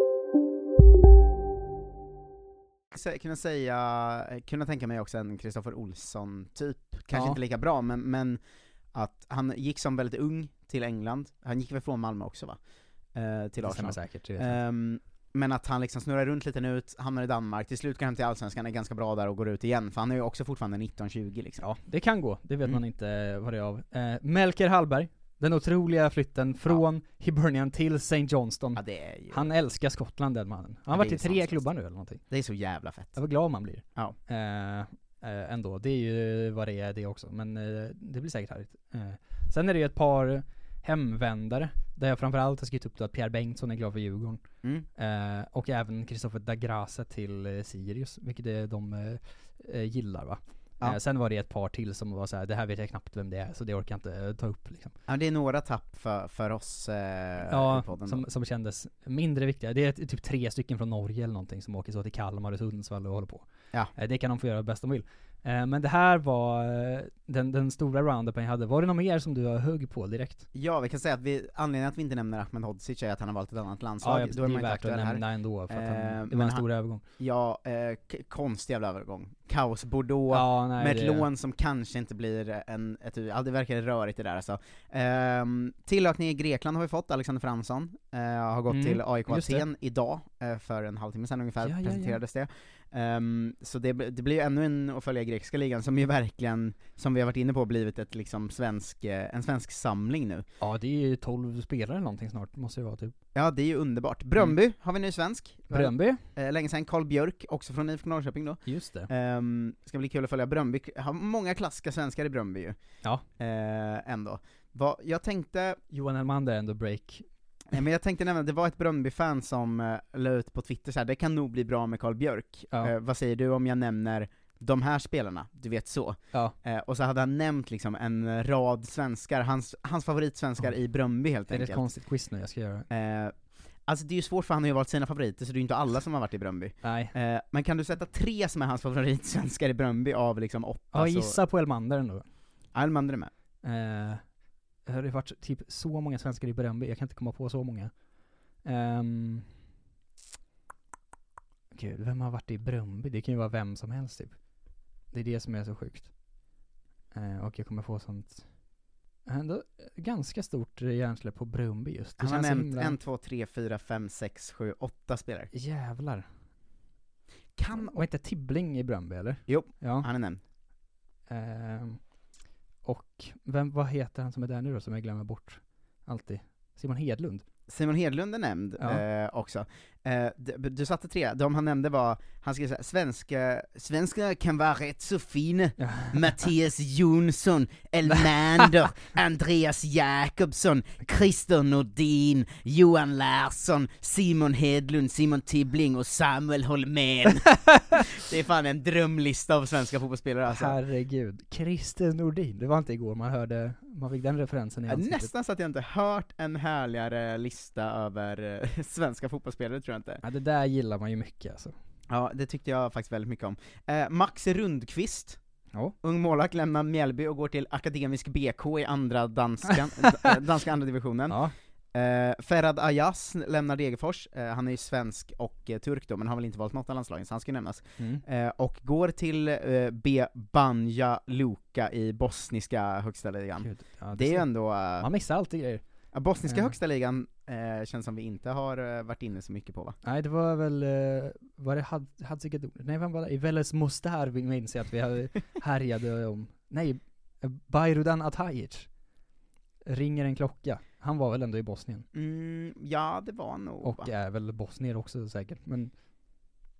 Speaker 5: Kunna säga, eh, kunna tänka mig också en Kristoffer Olsson-typ, kanske
Speaker 8: Ja.
Speaker 5: inte lika bra, men, men att han gick som väldigt ung till England, han gick väl från Malmö också va? Eh, till Arsenal.
Speaker 8: säkert, det.
Speaker 5: Ehm, men att han liksom snurrar runt lite nu, hamnar i Danmark, till slut går han till Allsvenskan, är ganska bra där och går ut igen, för han är ju också fortfarande 19-20 liksom.
Speaker 8: Ja, det kan gå, det vet
Speaker 5: Mm.
Speaker 8: man inte vad det är av. Eh, Melker Hallberg, den otroliga flytten från Hibernian till St. Johnston.
Speaker 5: Ja, ju...
Speaker 8: Han älskar Skottland den mannen. Han
Speaker 5: Ja,
Speaker 8: har varit i tre klubbar nu eller någonting.
Speaker 5: Det är så jävla fett.
Speaker 8: Jag var glad man blir.
Speaker 5: Ja.
Speaker 8: Eh, eh, ändå, det är ju vad det är det också, men eh, det blir säkert härligt. Eh, sen är det ju ett par hemvändare, där jag framförallt har skrivit upp då att Pierre Bengtsson är glad för Djurgården.
Speaker 5: Mm.
Speaker 8: Eh, och även Kristoffer Dagrasa till eh, Sirius, vilket är de gillar va.
Speaker 5: Ja.
Speaker 8: Eh, sen var det ett par till som var så här: det här vet jag knappt vem det är, så det orkar jag inte eh, ta upp liksom.
Speaker 5: Ja, det är några tapp för, för oss eh,
Speaker 8: Ja, som, som kändes mindre viktiga. Det är typ tre stycken från Norge eller någonting som åker så till Kalmar och Sundsvall och håller på.
Speaker 5: Ja.
Speaker 8: Eh, Det kan de få göra bäst de vill. Men det här var den, den stora roundupen jag hade. Var det något mer som du har hugg på direkt?
Speaker 5: Ja, vi kan säga att vi, anledningen att vi inte nämner Ahmed Hodzic är att han har valt ett annat landslag,
Speaker 8: Ja, ja, det är värt att
Speaker 5: aktuell här.
Speaker 8: nämna ändå, för att han-
Speaker 5: Eh,
Speaker 8: det var en
Speaker 5: han-
Speaker 8: stor övergång.
Speaker 5: Ja, eh, konstig jävla övergång. Kaos Bordeaux,
Speaker 8: Ja, nej,
Speaker 5: med ett
Speaker 8: det-
Speaker 5: lån som kanske inte blir en, ett, ja det verkar rörigt det där alltså. Ehm, tillökning i Grekland har vi fått, Alexander Fransson, eh, har gått
Speaker 8: Mm,
Speaker 5: till AIK. Aten idag, eh, för en halvtimme sedan ungefär
Speaker 8: Ja,
Speaker 5: presenterades det. Ehm, så det, blir- det blir ju ännu en att följa grekiska ligan, som ju verkligen, som vi har varit inne på, blivit ett liksom svensk, eh, en svensk samling nu.
Speaker 8: Ja, det är ju 12 spelare någonting snart, måste det vara typ.
Speaker 5: Ja, det är ju underbart. Bröndby har vi ny svensk.
Speaker 8: Bröndby.
Speaker 5: Eh, länge sedan, Karl Björk, också från IFK Norrköping då.
Speaker 8: Just det.
Speaker 5: Ehm, ska bli kul att följa Bröndby, har många klassiska svenskar i Bröndby ju.
Speaker 8: Ja.
Speaker 5: Eh, ändå. Va, jag tänkte,
Speaker 8: Johan Elmander är ändå break.
Speaker 5: nej, men jag tänkte nämna, det var ett Bröndby-fan som eh, la ut på Twitter så här, det kan nog bli bra med Karl Björk.
Speaker 8: Ja.
Speaker 5: Eh, vad säger du om jag nämner de här spelarna, du vet så.
Speaker 8: Ja.
Speaker 5: Eh, och så hade han nämnt liksom en rad svenskar, hans, hans favoritsvenskar i Bröndby helt
Speaker 8: Det är ett
Speaker 5: enkelt.
Speaker 8: konstigt quiz nu jag ska göra.
Speaker 5: Eh, alltså det är ju svårt för han har ju valt sina favoriter, så det är ju inte alla som har varit i Bröndby.
Speaker 8: Nej.
Speaker 5: Eh, men kan du sätta tre som är hans favoritsvenskar i Bröndby av liksom åtta?
Speaker 8: Ja,
Speaker 5: så-
Speaker 8: gissa på Elmander ändå.
Speaker 5: Elmander är med.
Speaker 8: Eh, det har varit typ så många svenskar i Bröndby, jag kan inte komma på så många. Um, gud, vem har varit i Bröndby? Det kan ju vara vem som helst typ. Det är det som är så sjukt. Eh, och jag kommer få sånt Ändå ganska stort hjärnsläpp på Bröndby just. Det
Speaker 5: Han har nämnt
Speaker 8: himla-
Speaker 5: en, två, tre, fyra, fem, sex, sju, åtta spelare.
Speaker 8: Jävlar.
Speaker 5: Kan...
Speaker 8: Var inte Tibbling i Bröndby eller?
Speaker 5: Jo,
Speaker 8: ja.
Speaker 5: han är nämnd.
Speaker 8: Ehm, och vem, vad heter han som är där nu då, som jag glömmer bort? Alltid. Simon Hedlund.
Speaker 5: Simon Hedlund är nämnd
Speaker 8: Ja.
Speaker 5: eh, också. Eh, d- du satte tre, de han nämnde var, han skrev såhär, svenska, svenska kan vara rätt så fina. Mattias Jonsson, Elmander, Andreas Jakobsson, Christer Nordin, Johan Larsson, Simon Hedlund, Simon Tibbling och Samuel Holmén. det är fan en drömlista av svenska fotbollsspelare alltså.
Speaker 8: Herregud. Christer Nordin. Det var inte igår man hörde, man fick den referensen i ansiktet.
Speaker 5: Nästan så att jag inte hört en härligare lista över eh, svenska fotbollsspelare tror jag inte.
Speaker 8: Ja, det där gillar man ju mycket alltså.
Speaker 5: Ja, det tyckte jag faktiskt väldigt mycket om. Eh, Max Rundqvist,
Speaker 8: Ja.
Speaker 5: ung målvakt, lämnar Mjällby och går till Akademisk BK i andra danskan, eh, danska andra divisionen.
Speaker 8: Ja.
Speaker 5: Eh, Ferhad Ayas lämnar Degerfors, eh, han är ju svensk och eh, turk då, men har väl inte valt något av landslagen, så han ska nämnas.
Speaker 8: Mm.
Speaker 5: Eh, och går till eh, B Banja Luka i bosniska högsta ligan.
Speaker 8: Ja, det
Speaker 5: det är ju ändå... eh,
Speaker 8: Man missar alltid grejer.
Speaker 5: Ja, bosniska
Speaker 8: Eh.
Speaker 5: högsta ligan eh, känns som vi inte har eh, varit inne så mycket på va?
Speaker 8: Nej, det var väl, eh, var det Had- Hadzikador? Nej, vem var det? I Veles Mostar minns jag att vi härjade om. Nej, eh, Bayrudan Atajic. Ringer en klocka. Han var väl ändå i Bosnien?
Speaker 5: Mm, ja, det var nog
Speaker 8: Och
Speaker 5: va?
Speaker 8: är väl bosnier också säkert, men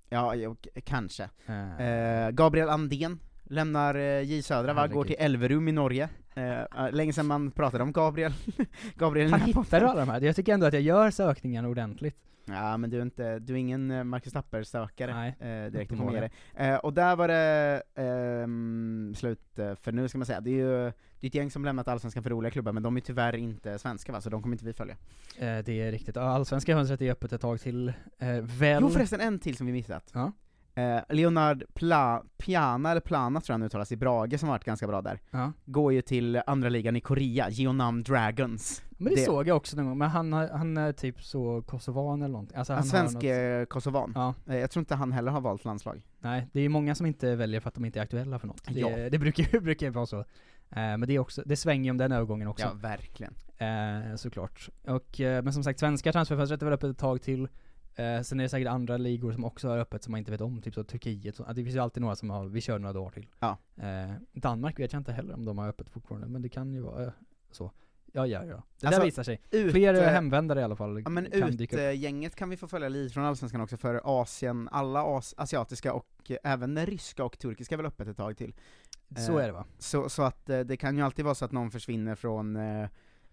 Speaker 5: Ja, k- kanske.
Speaker 8: Eh.
Speaker 5: Eh, Gabriel Andén Lämnar eh, J Södra va, går till Elverum i Norge. Eh, eh, länge sedan man pratade om Gabriel. Gabriel här
Speaker 8: hittar du alla de här? Jag tycker ändå att jag gör sökningarna ordentligt.
Speaker 5: Ja men du är inte, du är ingen Marcus Tapper-sökare eh, direkt, ge dig. eh, Och där var det ehm, slut eh, för nu ska man säga, det är ju det är ett gäng som lämnat Allsvenskan för roliga klubbar, men de är tyvärr inte svenska va, så de kommer inte vi följa.
Speaker 8: Eh, det är riktigt. Allsvenska fönstret är öppet ett tag till. Eh, väl...
Speaker 5: Jo förresten, en till som vi missat.
Speaker 8: Ja.
Speaker 5: Eh, Leonard Pla, Piana, eller Plana tror jag han uttalas, i Brage, som har varit ganska bra där.
Speaker 8: Ja.
Speaker 5: Går ju till andra ligan i Korea, Geonam Dragons.
Speaker 8: Men det, såg jag också någon gång, men han, han är typ så kosovan eller någonting. Alltså,
Speaker 5: En
Speaker 8: han
Speaker 5: svensk
Speaker 8: har något...
Speaker 5: eh, kosovan.
Speaker 8: Ja.
Speaker 5: Eh, Jag tror inte han heller har valt landslag.
Speaker 8: Nej, det är många som inte väljer för att de inte är aktuella för något. Det,
Speaker 5: Ja.
Speaker 8: det brukar ju brukar ju vara så. Eh, men det är också, det svänger ju om den övergången också.
Speaker 5: Ja, verkligen.
Speaker 8: Såklart. Och, men som sagt, svenska transferfönstret är väl öppet ett tag till. Eh, sen är det säkert andra ligor som också har öppet som man inte vet om, typ så Turkiet. Så, det finns ju alltid några som har, vi kör några dagar till.
Speaker 5: Ja.
Speaker 8: Eh, Danmark vet jag inte heller om de har öppet fortfarande, men det kan ju vara eh, så. Ja, ja, ja. Det
Speaker 5: Alltså,
Speaker 8: där visar sig.
Speaker 5: ut-
Speaker 8: Fler eh, hemvändare i alla fall
Speaker 5: Ja men
Speaker 8: kan dyka upp.
Speaker 5: ut-gänget kan vi få följa lite från Allsvenskan också, för Asien, alla as asiatiska och eh, även den ryska och turkiska är väl öppet ett tag till.
Speaker 8: Så
Speaker 5: Eh,
Speaker 8: är det va?
Speaker 5: Så, så att det kan ju alltid vara så att någon försvinner från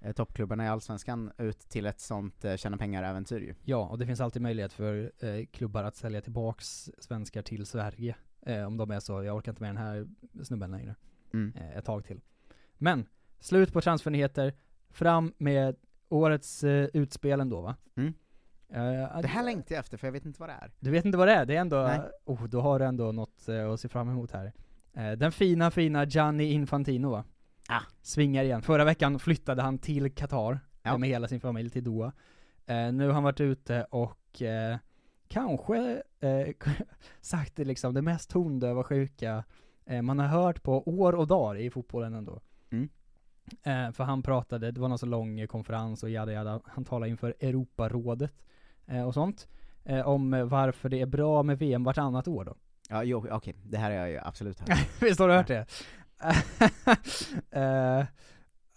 Speaker 5: eh, toppklubbarna i Allsvenskan ut till ett sånt eh, tjäna pengar-äventyr ju.
Speaker 8: Ja, och det finns alltid möjlighet för eh, klubbar att sälja tillbaks svenskar till Sverige. Eh, om de är så, jag orkar inte med den här snubben längre.
Speaker 5: Mm.
Speaker 8: Eh, ett tag till. Men, slut på transfernyheter, fram med årets eh, utspel ändå va?
Speaker 5: Mm.
Speaker 8: Eh,
Speaker 5: Det här längtar jag efter, för jag vet inte vad det är.
Speaker 8: Du vet inte vad det är? Det är ändå,
Speaker 5: Nej.
Speaker 8: oh, då har du ändå något eh, att se fram emot här. Eh, den fina, fina Gianni Infantino va?
Speaker 5: Ah.
Speaker 8: Svingar igen. Förra veckan flyttade han till Qatar,
Speaker 5: Ja.
Speaker 8: med hela sin familj till Doha. Eh, nu har han varit ute och eh, kanske eh, sagt det liksom, det mest tondöva sjuka eh, man har hört på år och dagar i fotbollen ändå.
Speaker 5: Mm.
Speaker 8: Eh, för han pratade, det var någon så lång konferens och jada jada, han talade inför Europarådet eh, och sånt. Om varför det är bra med VM vartannat år då.
Speaker 5: Ja, jo, okej, det här har jag ju absolut hört.
Speaker 8: Visst har du hört det? Uh,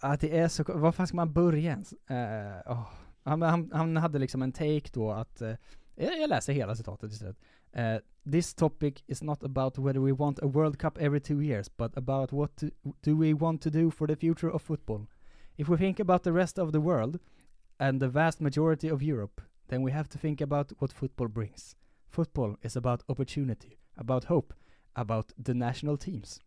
Speaker 8: att det är så, var fan ska man börja ens? Uh, oh. han, han, han hade liksom en take då att, uh, jag läser hela citatet istället. Uh, This topic is not about whether we want a World Cup every two years, but about what to, do we want to do for the future of football. If we think about the rest of the world, and the vast majority of Europe, then we have to think about what football brings. Football is about opportunity, about hope, about the national teams.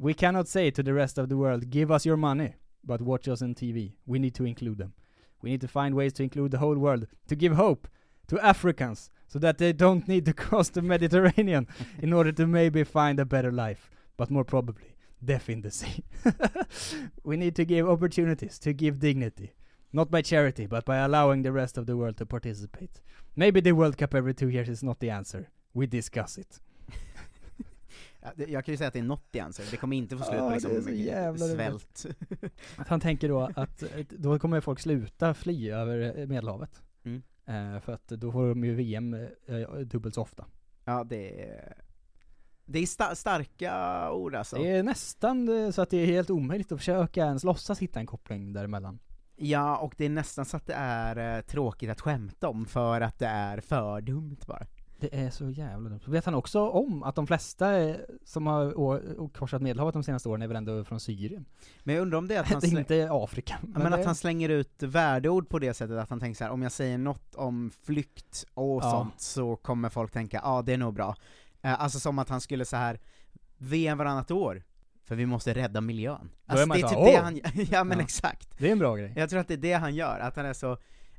Speaker 8: We cannot say to the rest of the world, give us your money, but watch us on TV. We need to include them. We need to find ways to include the whole world, to give hope to Africans, so that they don't need to cross the Mediterranean in order to maybe find a better life, but more probably, death in the sea. we need to give opportunities, to give dignity. Not by charity, but by allowing the rest of the world to participate. Maybe the World Cup every two years is not the answer. We discuss it.
Speaker 5: Ja, Jag kan ju säga att det är något i answer, det kommer inte få slut
Speaker 8: Ja,
Speaker 5: på
Speaker 8: det
Speaker 5: liksom
Speaker 8: är så jävla roligt.
Speaker 5: svält.
Speaker 8: Att han tänker då att då kommer folk sluta fly över eh, Medelhavet.
Speaker 5: Mm.
Speaker 8: Eh, för att då får de ju VM eh, dubbelt så ofta.
Speaker 5: Ja, det är... Det är sta- starka ord alltså.
Speaker 8: Det är nästan så att det är helt omöjligt att försöka ens låtsas hitta en koppling däremellan.
Speaker 5: Ja, och det är nästan så att det är tråkigt att skämta om, för att det är för dumt bara.
Speaker 8: Det är så jävla dumt. Vet han också om att de flesta eh, som har korsat Medelhavet de senaste åren är väl ändå från Syrien?
Speaker 5: Men jag undrar om det är att han,
Speaker 8: är inte Afrika.
Speaker 5: Men
Speaker 8: det-
Speaker 5: att han slänger ut värdeord på det sättet att han tänker så här: om jag säger något om flykt och
Speaker 8: Ja.
Speaker 5: sånt så kommer folk tänka, ja det är nog bra. Eh, alltså som att han skulle så här VM varannat år, för vi måste rädda miljön. Alltså
Speaker 8: är
Speaker 5: det är typ det han ja men
Speaker 8: Ja.
Speaker 5: exakt.
Speaker 8: Det är en bra grej.
Speaker 5: Jag tror att det är det han gör, att han är så,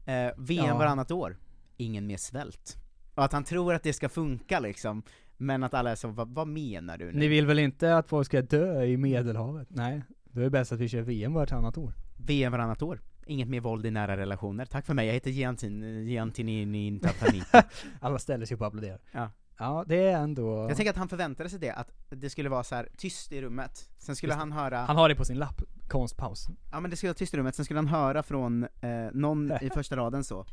Speaker 5: eh, VM
Speaker 8: Ja.
Speaker 5: varannat år, ingen mer svält. Och att han tror att det ska funka liksom, men att alla är så, vad, vad menar du nu?
Speaker 8: Ni vill väl inte att folk ska dö i Medelhavet? Nej, då är det bäst att vi kör VM vartannat år.
Speaker 5: VM varannat år. Inget mer våld i nära relationer. Tack för mig, jag heter Giantin, Giantin
Speaker 8: Alla ställer sig upp och applåderar.
Speaker 5: Ja.
Speaker 8: Ja, det är ändå...
Speaker 5: Jag tänker att han förväntade sig det, att det skulle vara så här tyst i rummet, sen skulle
Speaker 8: Just
Speaker 5: han höra
Speaker 8: Han har det på sin lapp, konstpaus.
Speaker 5: Ja men det skulle vara tyst i rummet, sen skulle han höra från eh, någon i första raden så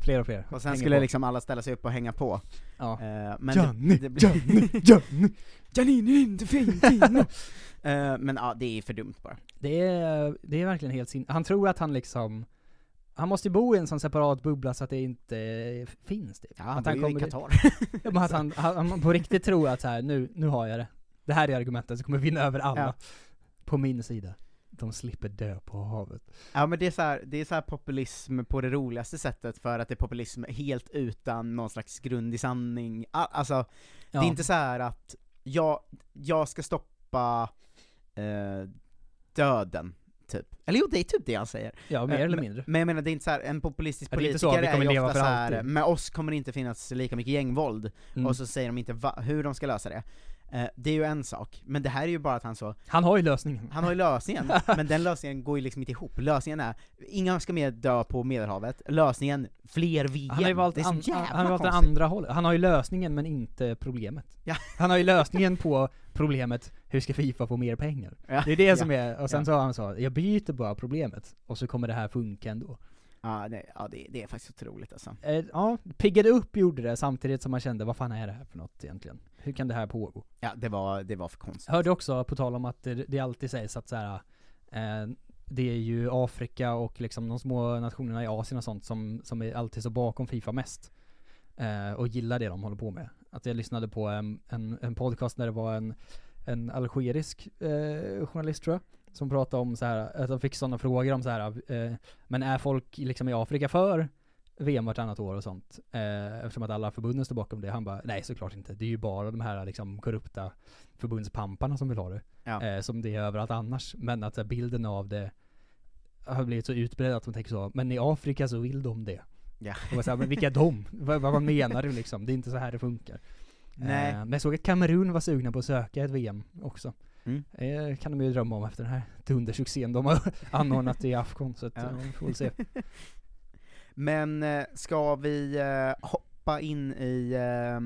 Speaker 8: Fler och fler.
Speaker 5: Och sen
Speaker 8: Hänger
Speaker 5: skulle
Speaker 8: på.
Speaker 5: liksom alla ställa sig upp och hänga på
Speaker 8: Ja.
Speaker 5: Eh, men
Speaker 8: Gianni,
Speaker 5: det, det blir-
Speaker 8: Gianni, Gianni!
Speaker 5: Giannini är inte fin, fin. Eh, Men ja, det är för dumt bara
Speaker 8: Det är, det är verkligen helt sin... Han tror att han liksom, han måste ju bo i en sån separat bubbla så att det inte finns typ.
Speaker 5: Ja, han
Speaker 8: att
Speaker 5: bor ju i Qatar.
Speaker 8: ja, men att han, han, han på riktigt tror att så här, nu, nu har jag det. Det här är argumentet som kommer vinna över alla.
Speaker 5: Ja.
Speaker 8: På min sida. De slipper dö på havet.
Speaker 5: Ja men det är så här, det är så här populism på det roligaste sättet för att det är populism helt utan någon slags grund i sanning. Alltså, det
Speaker 8: Ja.
Speaker 5: är inte så här att jag, jag ska stoppa eh, döden, typ. Eller jo, det är typ det han säger.
Speaker 8: Ja, mer
Speaker 5: Eh,
Speaker 8: eller mindre.
Speaker 5: Men jag menar, det är inte så här, en populistisk
Speaker 8: det
Speaker 5: politiker
Speaker 8: så, vi
Speaker 5: är
Speaker 8: kommer
Speaker 5: ju ofta
Speaker 8: för
Speaker 5: så här, med oss kommer det inte finnas lika mycket gängvåld,
Speaker 8: Mm.
Speaker 5: och så säger de inte va, hur de ska lösa det. Eh, det är ju en sak, men det här är ju bara att han så
Speaker 8: Han har ju lösningen.
Speaker 5: han har ju lösningen, men den lösningen går ju liksom inte ihop. Lösningen är, inga ska mer dö på Medelhavet, lösningen, fler VM.
Speaker 8: Han har ju valt,
Speaker 5: det
Speaker 8: an, han har valt det andra hållet. Han har ju lösningen men inte problemet.
Speaker 5: Ja.
Speaker 8: Han har ju lösningen på problemet, hur ska Fifa få mer pengar?
Speaker 5: Ja.
Speaker 8: Det är det
Speaker 5: Ja.
Speaker 8: som är, och sen
Speaker 5: Ja.
Speaker 8: så har han så, jag byter bara problemet, och så kommer det här funka ändå.
Speaker 5: Ja, nej, ja det, det är faktiskt otroligt alltså.
Speaker 8: Eh, ja, piggade upp gjorde det samtidigt som man kände, vad fan är det här för något egentligen? Hur kan det här pågå?
Speaker 5: Ja, det var, det var för konstigt.
Speaker 8: Jag hörde också, på tal om att det, det alltid sägs att så här, eh, det är ju Afrika och liksom de små nationerna i Asien och sånt som, som är alltid så bakom Fifa mest. Eh, och gillar det de håller på med. Att jag lyssnade på en, en, en podcast där det var en, en algerisk eh, journalist tror jag, som pratade om så här att de fick sådana frågor om så här, eh, men är folk liksom i Afrika för VM vartannat år och sånt? Eh, eftersom att alla förbunden står bakom det. Han bara, nej såklart inte. Det är ju bara de här liksom korrupta förbundspamparna som vill ha det.
Speaker 5: Ja.
Speaker 8: Eh, som det är överallt annars. Men att här, bilden av det har blivit så utbredd att de tänker så, men i Afrika så vill de det.
Speaker 5: Ja.
Speaker 8: Och jag så här, men vilka de? vad, vad menar du liksom? Det är inte så här det funkar.
Speaker 5: Nej.
Speaker 8: Eh, men jag såg att Kamerun var sugna på att söka ett VM också.
Speaker 5: Mm.
Speaker 8: Eh, kan de ju drömma om efter den här dundersuccén de har anordnat i Afghan, så att,
Speaker 5: ja.
Speaker 8: vi får väl se.
Speaker 5: Men eh, ska vi eh, hoppa in i eh,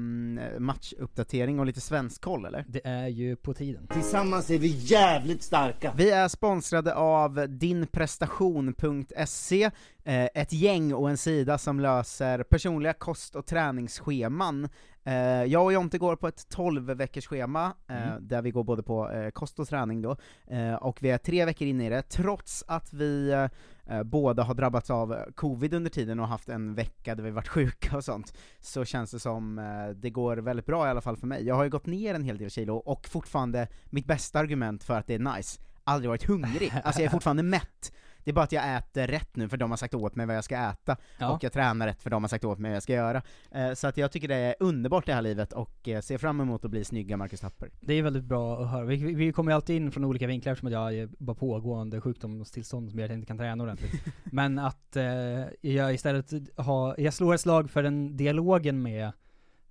Speaker 5: matchuppdatering och lite svensk koll eller?
Speaker 8: Det är ju på tiden.
Speaker 7: Tillsammans är vi jävligt starka.
Speaker 5: Vi är sponsrade av dinprestation.se, eh, ett gäng och en sida som löser personliga kost och träningsscheman. Eh, jag och Jonte går på ett 12 veckors schema eh,
Speaker 8: Mm.
Speaker 5: där vi går både på eh, kost och träning då, och vi är tre veckor inne i det, trots att vi båda har drabbats av covid under tiden och haft en vecka där vi varit sjuka och sånt, så känns det som det går väldigt bra i alla fall för mig. Jag har ju gått ner en hel del kilo, och fortfarande, mitt bästa argument för att det är nice, aldrig varit hungrig. Alltså jag är fortfarande mätt. Det är bara att jag äter rätt nu för de har sagt åt mig vad jag ska äta,
Speaker 8: Ja.
Speaker 5: och jag tränar rätt för de har sagt åt mig vad jag ska göra. Eh, så att jag tycker det är underbart det här livet, och eh, ser fram emot att bli snygga Marcus Tapper.
Speaker 8: Det är väldigt bra att höra. Vi, vi- kommer ju alltid in från olika vinklar eftersom jag är bara pågående sjukdomstillstånd som gör att jag inte kan träna ordentligt. Men att eh, jag istället har, jag slår ett slag för den dialogen med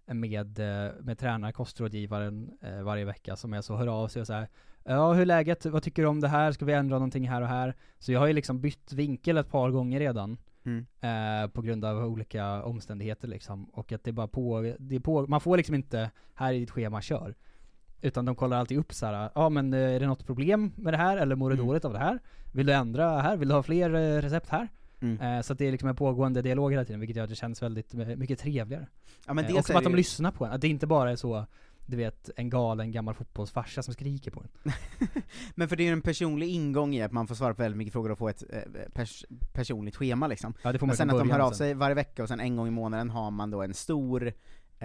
Speaker 8: med, med tränare, kostrådgivaren eh, varje vecka som är så hör av sig och så här. Ja, hur är läget? Vad tycker du om det här? Ska vi ändra någonting här och här? Så jag har ju liksom bytt vinkel ett par gånger redan.
Speaker 5: Mm.
Speaker 8: Eh, på grund av olika omständigheter liksom. Och att det bara på, det på, man får liksom inte, här är ditt schema, kör. Utan de kollar alltid upp så här. ja men eh, är det något problem med det här? Eller mår du
Speaker 5: Mm.
Speaker 8: dåligt av det här? Vill du ändra här? Vill du ha fler eh, recept här?
Speaker 5: Mm.
Speaker 8: Eh, så att det är liksom en pågående dialog hela tiden, vilket gör att det känns väldigt eh, mycket trevligare.
Speaker 5: Ja, men
Speaker 8: eh, och som att de lyssnar på en, att det inte bara är så, du vet, en galen gammal fotbollsfarsa som skriker på en.
Speaker 5: Men för det är ju en personlig ingång i att man får svara på väldigt mycket frågor och få ett eh, pers personligt schema liksom.
Speaker 8: Ja, det får man
Speaker 5: Men sen att de hör av sig varje vecka och sen en gång i månaden har man då en stor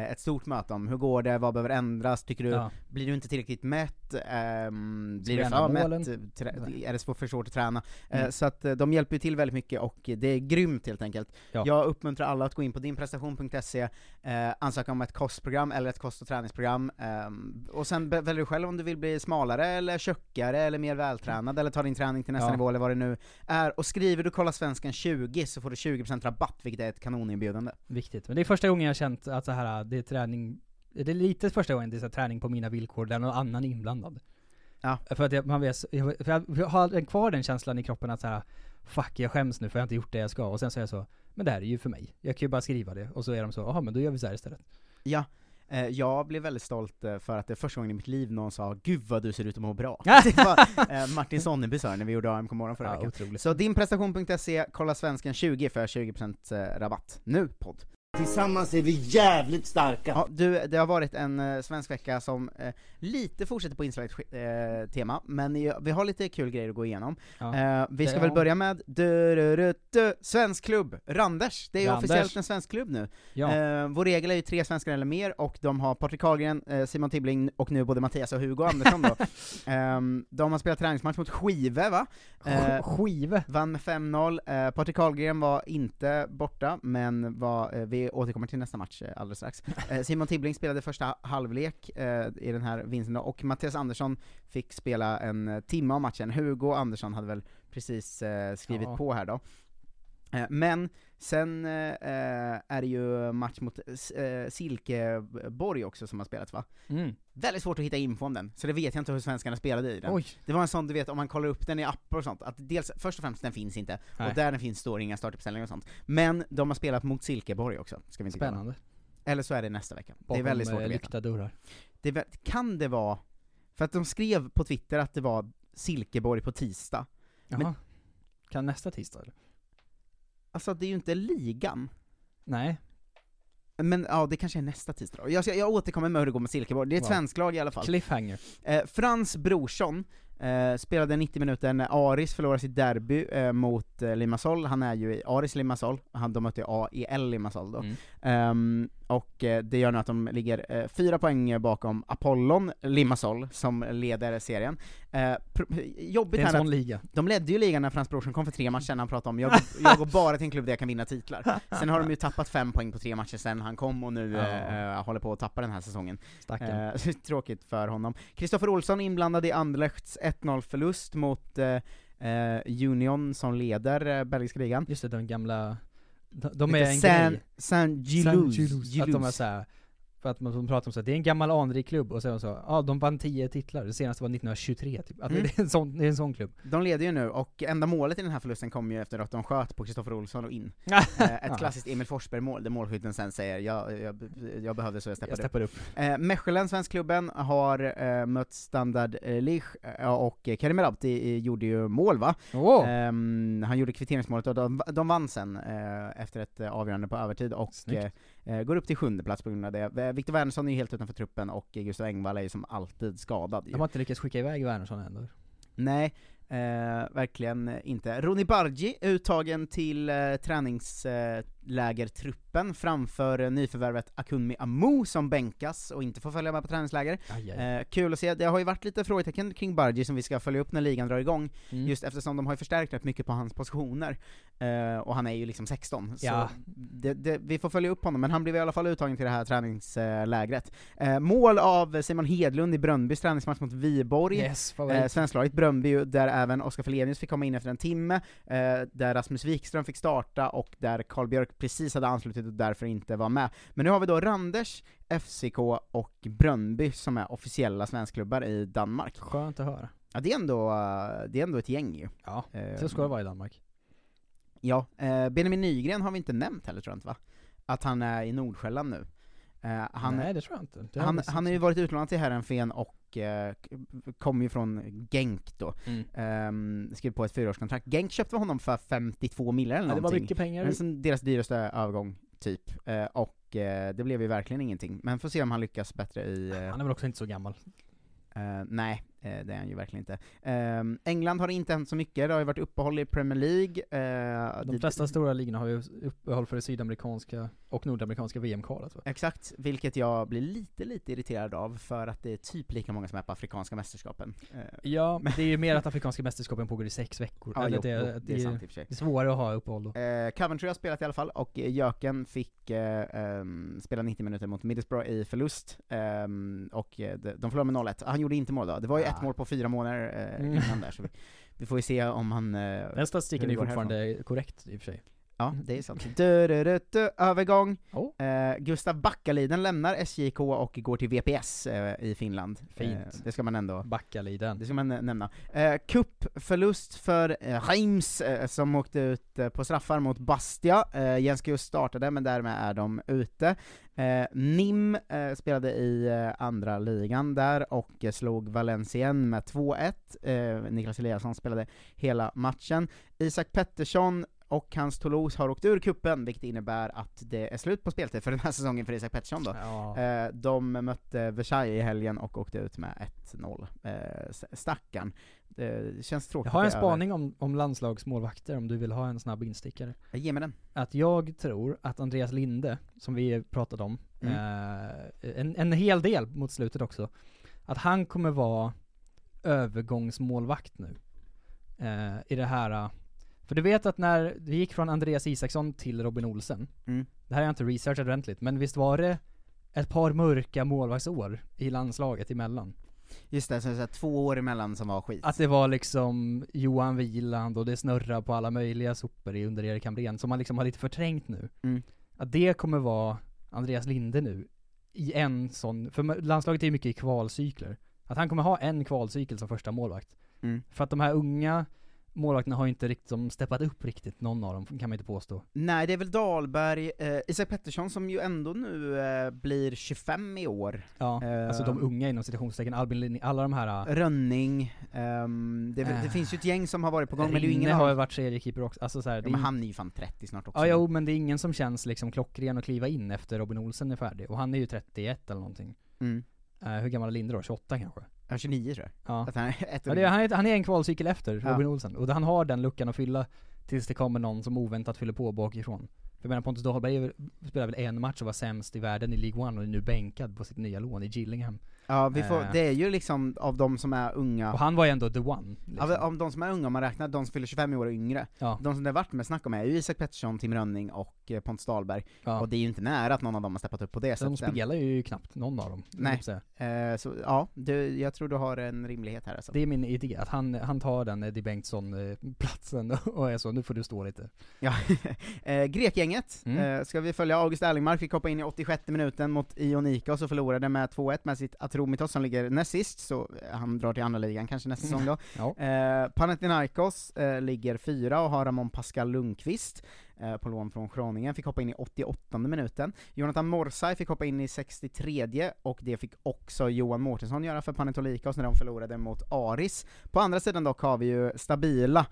Speaker 5: ett stort möte om hur går det, vad behöver ändras, tycker du,
Speaker 8: Ja.
Speaker 5: blir du inte tillräckligt mätt,
Speaker 8: Ska
Speaker 5: blir du för mätt, trä,
Speaker 8: Nej.
Speaker 5: är det för svårt att träna? Eh,
Speaker 8: Mm.
Speaker 5: så att eh, de hjälper ju till väldigt mycket och det är grymt helt enkelt.
Speaker 8: Ja.
Speaker 5: Jag uppmuntrar alla att gå in på dinprestation.se, eh, ansöka om ett kostprogram eller ett kost och träningsprogram, ehm, och sen väljer du själv om du vill bli smalare eller tjockare eller mer vältränad eller ta din träning till nästa
Speaker 8: Ja.
Speaker 5: nivå eller vad det nu är. Och skriver du Kolla Svenskan 20 så får du 20% rabatt, vilket är ett kanoninbjudande.
Speaker 8: Viktigt. Men det är första gången jag har känt att så här, det är träning, det är lite första gången det är så träning på mina villkor där någon annan är inblandad.
Speaker 5: Ja.
Speaker 8: För att jag, man vet, jag, jag, har kvar den känslan i kroppen att så här, fuck jag skäms nu för jag har inte gjort det jag ska, och sen så är jag så, men det här är ju för mig. Jag kan ju bara skriva det, och så är de så, jaha men då gör vi så här istället.
Speaker 5: Ja, eh, jag blev väldigt stolt eh, för att det är första gången i mitt liv någon sa 'Gud vad du ser ut att må bra' Det var eh, Martin Sonneby sa när vi gjorde AMK morgon förra
Speaker 8: Ja,
Speaker 5: veckan.
Speaker 8: otroligt.
Speaker 5: Så dinprestation.se, kolla svenskan 20 för 20% eh, rabatt. Nu podd!
Speaker 7: Tillsammans är vi jävligt starka.
Speaker 5: Ja, du, det har varit en eh, svensk vecka som eh, lite fortsätter på inslaget eh, tema, men i- vi har lite kul grejer att gå igenom.
Speaker 8: Ja.
Speaker 5: Eh, vi ska
Speaker 8: Det-
Speaker 5: väl
Speaker 8: ja.
Speaker 5: börja med du, du, du, du, svensk klubb, Randers, det är
Speaker 8: Randers.
Speaker 5: officiellt en svensk klubb nu.
Speaker 8: Ja.
Speaker 5: Eh, vår regel är ju tre svenskar eller mer, och de har Patrik Karlgren, eh, Simon Tibbling och nu både Mattias och Hugo Andersson då. Ehm, de har spelat träningsmatch mot Skive va? Eh,
Speaker 8: Skive?
Speaker 5: Vann med 5-0, eh, Patrik Karlgren var inte borta, men var, eh, vi återkommer till nästa match eh, alldeles strax. Eh, Simon Tibbling spelade första halvlek eh, i den här vinsten och Mattias Andersson fick spela en timme av matchen. Hugo Andersson hade väl precis skrivit
Speaker 8: Ja.
Speaker 5: på här då. Men sen eh, eh, är det ju match mot eh, Silkeborg också som har spelats va?
Speaker 8: Mm.
Speaker 5: Väldigt svårt att hitta info om den, så det vet jag inte hur svenskarna spelade i den.
Speaker 8: Oj.
Speaker 5: Det var en sån du vet, om man kollar upp den i appar och sånt, att dels, först och främst den finns inte,
Speaker 8: Nej.
Speaker 5: och där den finns står inga startuppställningar och sånt. Men de har spelat mot Silkeborg också, ska vi inte glömma.
Speaker 8: Spännande.
Speaker 5: Eller så är det nästa vecka. det
Speaker 8: Bakom,
Speaker 5: är väldigt svårt
Speaker 8: eh,
Speaker 5: att veta.
Speaker 8: lyckta dörrar.
Speaker 5: Det kan det vara, för att de skrev på Twitter att det var Silkeborg på tisdag.
Speaker 8: Jaha.
Speaker 5: Men-
Speaker 8: Kan nästa tisdag eller?
Speaker 5: Alltså det är ju inte ligan.
Speaker 8: Nej.
Speaker 5: Men ja, det kanske är nästa tisdag då. Jag, ska, jag återkommer med hur det går med Silkeborg, det är ett
Speaker 8: Ja.
Speaker 5: svenskt lag i alla fall.
Speaker 8: Cliffhanger.
Speaker 5: Eh, Frans Brorsson eh, spelade 90 minuter när Aris förlorade sitt derby eh, mot eh, Limassol, han är ju i Aris Limassol, han, de mötte AEL Limassol då.
Speaker 8: Mm.
Speaker 5: Ehm, och eh, det gör nu att de ligger eh, fyra poäng bakom Apollon Limassol, som leder serien. Eh, jobbigt
Speaker 8: Det är en sån
Speaker 5: att-
Speaker 8: liga.
Speaker 5: de ledde ju ligan när Frans Brorsson kom för tre matcher sedan han pratade om jag, jag går bara till en klubb där jag kan vinna titlar. Sen har de ju tappat fem poäng på tre matcher sen han kom och nu
Speaker 8: Ja.
Speaker 5: eh, håller på att tappa den här säsongen.
Speaker 8: Stackarn.
Speaker 5: Tråkigt för honom. Kristoffer Olsson inblandad i Anderlechts 1-0 förlust mot eh, eh, Union som leder eh, belgiska ligan.
Speaker 8: Just det, de gamla... De, de är en
Speaker 5: San-
Speaker 8: grej.
Speaker 5: San Gillouz.
Speaker 8: Gillouz. Att de är såhär, för att man de pratar om så här, det är en gammal anrik klubb, och de så, ja de vann 10 titlar, det senaste var 1923 typ. Att
Speaker 5: Mm.
Speaker 8: det, är en sån, det är en sån klubb.
Speaker 5: De leder ju nu, och enda målet i den här förlusten kom ju efter att de sköt på Kristoffer Olsson och in. eh, ett klassiskt Emil Forsberg-mål, där målskytten sen säger jag, jag, jag behövde så jag steppade,
Speaker 8: Jag steppade upp.
Speaker 5: Eh, Mechelen, svenskklubben, har eh, mött Standard eh, Lich, eh, och Karim Rabti eh, gjorde ju mål va?
Speaker 8: Åh!
Speaker 5: Ehm, han gjorde kvitteringsmålet och de, de vann sen eh, efter ett eh, avgörande på övertid och
Speaker 8: Snyggt.
Speaker 5: Eh, eh, går upp till sjunde plats på grund av det. Eh, Viktor Wernersson är ju helt utanför truppen och eh, Gustav Engvall är ju som alltid skadad ju.
Speaker 8: De har inte lyckats skicka iväg Wernersson än. eller?
Speaker 5: Nej, eh, verkligen inte. Ronny Bargi uttagen till eh, träningslägertruppen framför nyförvärvet Akunmi Amu som bänkas och inte får följa med på träningsläger.
Speaker 8: Aj, aj.
Speaker 5: Eh, kul att se, det har ju varit lite frågetecken kring Bargi som vi ska följa upp när ligan drar igång,
Speaker 8: Mm.
Speaker 5: just eftersom de har ju förstärkt rätt mycket på hans positioner, eh, och han är ju liksom 16,
Speaker 8: Ja.
Speaker 5: så det, det, vi får följa upp honom, men han blev i alla fall uttagen till det här träningslägret. Eh, mål av Simon Hedlund i Brönnbys träningsmatch mot Viborg,
Speaker 8: Yes,
Speaker 5: eh, svensklaget Brönnby, där även Oskar Felenius fick komma in efter en timme, eh, där Rasmus Wikström fick starta, och där Karl Björk precis hade anslutit och därför inte var med. Men nu har vi då Randers, FCK och Brönnby som är officiella svenskklubbar i Danmark.
Speaker 8: Skönt att höra.
Speaker 5: Ja, det är ändå, det är ändå ett gäng ju.
Speaker 8: Ja, så ska det vara i Danmark.
Speaker 5: Ja, eh, Benjamin Nygren har vi inte nämnt heller tror jag inte va? Att han är i Nordsjälland nu. Eh, han,
Speaker 8: Nej, det tror jag inte.
Speaker 5: Han, han har ju varit utlånad till Herrenfen och eh, k- kom ju från Genk då.
Speaker 8: Mm.
Speaker 5: Ehm, skrev på ett fyraårskontrakt. Genk köpte honom för 52 miljoner eller
Speaker 8: Ja, det var
Speaker 5: någonting.
Speaker 8: mycket pengar.
Speaker 5: Det är som deras dyraste övergång, typ. Eh, och eh, det blev ju verkligen ingenting. Men får se om han lyckas bättre i... eh,
Speaker 8: Han är väl också inte så gammal.
Speaker 5: Eh, nej, eh, det är han ju verkligen inte. Ehm, England har inte hänt så mycket, det har ju varit uppehåll i Premier League. eh,
Speaker 8: De flesta stora ligorna har ju uppehåll för det sydamerikanska och nordamerikanska VM-kvalet va?
Speaker 5: Exakt, vilket jag blir lite, lite irriterad av, för att det är typ lika många som är på afrikanska mästerskapen. Eh,
Speaker 8: Ja, men det är ju mer att afrikanska mästerskapen pågår i sex veckor.
Speaker 5: Ja, jo,
Speaker 8: det,
Speaker 5: jo,
Speaker 8: det,
Speaker 5: det är sant i och för sig.
Speaker 8: det är svårare att ha uppehåll då.
Speaker 5: Eh, Coventry har spelat i alla fall, och eh, Jöken fick eh, ehm, spela 90 minuter mot Middlesbrough i förlust, ehm, och eh, de de förlorade med 0-1. Han gjorde inte mål då, det var ju. Ett mål på fyra månader eh,
Speaker 8: Mm.
Speaker 5: innan där, så vi, vi får ju se om han... Eh,
Speaker 8: Den statistiken är ju fortfarande korrekt i och för sig.
Speaker 5: Ja, det är sant. Du, du, du, du, övergång.
Speaker 8: Oh.
Speaker 5: Eh, Gustav Backaliden lämnar SJK och går till VPS eh, i Finland.
Speaker 8: Fint.
Speaker 5: Eh, det ska man ändå
Speaker 8: Backaliden.
Speaker 5: det ska man eh, nämna. Eh, Cupförlust för eh, Reims, eh, som åkte ut eh, på straffar mot Bastia. Eh, Jens Guss startade, men därmed är de ute. Eh, Nim eh, spelade i eh, andra ligan där, och eh, slog Valencien med 2-1. Eh, Niklas Eliasson spelade hela matchen. Isak Pettersson och hans Toulouse har åkt ur kuppen vilket innebär att det är slut på speltid för den här säsongen för Isak Pettersson då.
Speaker 8: Ja.
Speaker 5: Eh, de mötte Versailles i helgen och åkte ut med 1-0. Eh, stackarn. Det känns tråkigt
Speaker 8: Jag har en spaning om, om landslagsmålvakter, om du vill ha en snabb instickare.
Speaker 5: Ge mig den.
Speaker 8: Att jag tror att Andreas Linde, som vi pratade om,
Speaker 5: Mm.
Speaker 8: eh, en, en hel del mot slutet också, att han kommer vara övergångsmålvakt nu. Eh, I det här, för du vet att när vi gick från Andreas Isaksson till Robin Olsen,
Speaker 5: Mm.
Speaker 8: det här har jag inte researchat ordentligt, men visst var det ett par mörka målvaktsår i landslaget emellan?
Speaker 5: Just det, så, här, två år emellan som var skit.
Speaker 8: Att det var liksom Johan Wieland och det snurrar på alla möjliga sopor i under Erik Hamrén, som man liksom har lite förträngt nu.
Speaker 5: Mm.
Speaker 8: Att det kommer vara Andreas Linde nu, i en sån, för landslaget är ju mycket i kvalcykler. Att han kommer ha en kvalcykel som första målvakt.
Speaker 5: Mm.
Speaker 8: För att de här unga målvakterna har ju inte riktigt som steppat upp riktigt, någon av dem, kan man inte påstå.
Speaker 5: Nej, det är väl Dahlberg, eh, Isak Pettersson som ju ändå nu eh, blir 25 i år.
Speaker 8: Ja,
Speaker 5: Eh,
Speaker 8: alltså de unga inom citationstecken, Albin Linné, alla de här...
Speaker 5: Rönning, ehm, det, det
Speaker 8: Äh.
Speaker 5: finns ju ett gäng som har varit på gång, men det är ju ingen
Speaker 8: Rinne har ju varit seriekeeper också, alltså så här,
Speaker 5: Ja,
Speaker 8: det
Speaker 5: men han är ju fan 30 snart också.
Speaker 8: Ja, jo, men det är ingen som känns liksom klockren att kliva in efter Robin Olsen är färdig, och han är ju 31 eller någonting.
Speaker 5: Mm.
Speaker 8: Eh, hur gammal är Linde då? 28 kanske?
Speaker 5: Ja, 29 tror jag.
Speaker 8: Ja.
Speaker 5: Att han är ett
Speaker 8: ja det, är- han, är, han är en kvalcykel efter
Speaker 5: Ja.
Speaker 8: Robin Olsen, och han har den luckan att fylla tills det kommer någon som oväntat fyller på bakifrån. För jag menar Pontus Dahlberg är väl- spelar väl en match och var sämst i världen i League One och är nu bänkad på sitt nya lån i Gillingham.
Speaker 5: Ja, vi får,
Speaker 8: Eh,
Speaker 5: det är ju liksom av de som är unga
Speaker 8: Och han var ju ändå the one. Liksom.
Speaker 5: men om de som är unga, om man räknar de som fyller 25 år och yngre,
Speaker 8: Ja.
Speaker 5: de som det har varit med snack om är ju Isak Pettersson, Tim Rönning och eh, Pontus Dahlberg,
Speaker 8: Ja.
Speaker 5: och det är ju inte nära att någon av dem har steppat upp på det
Speaker 8: de
Speaker 5: sättet än.
Speaker 8: spelar ju knappt någon av dem.
Speaker 5: Nej. Eh, så ja, du, jag tror du har en rimlighet här alltså.
Speaker 8: Det är min idé, att han, han tar den Eddie Bengtsson-platsen och är så, nu får du stå lite.
Speaker 5: Ja, eh, Grekgänget,
Speaker 8: Mm.
Speaker 5: eh, ska vi följa August Erlingmark, fick hoppa in i 86 minuten mot Ionikos och förlorade med 2-1 med sitt Atromitos som ligger näst sist, så eh, han drar till andra ligan kanske nästa säsong då.
Speaker 8: Ja.
Speaker 5: Eh, Panathinaikos eh, ligger fyra och har Ramon Pascal Lundqvist eh, på lån från Groningen, fick hoppa in i 88 minuten. Jonathan Morsay fick hoppa in i 63 och det fick också Johan Mårtensson göra för Panathinaikos när de förlorade mot Aris. På andra sidan dock har vi ju stabila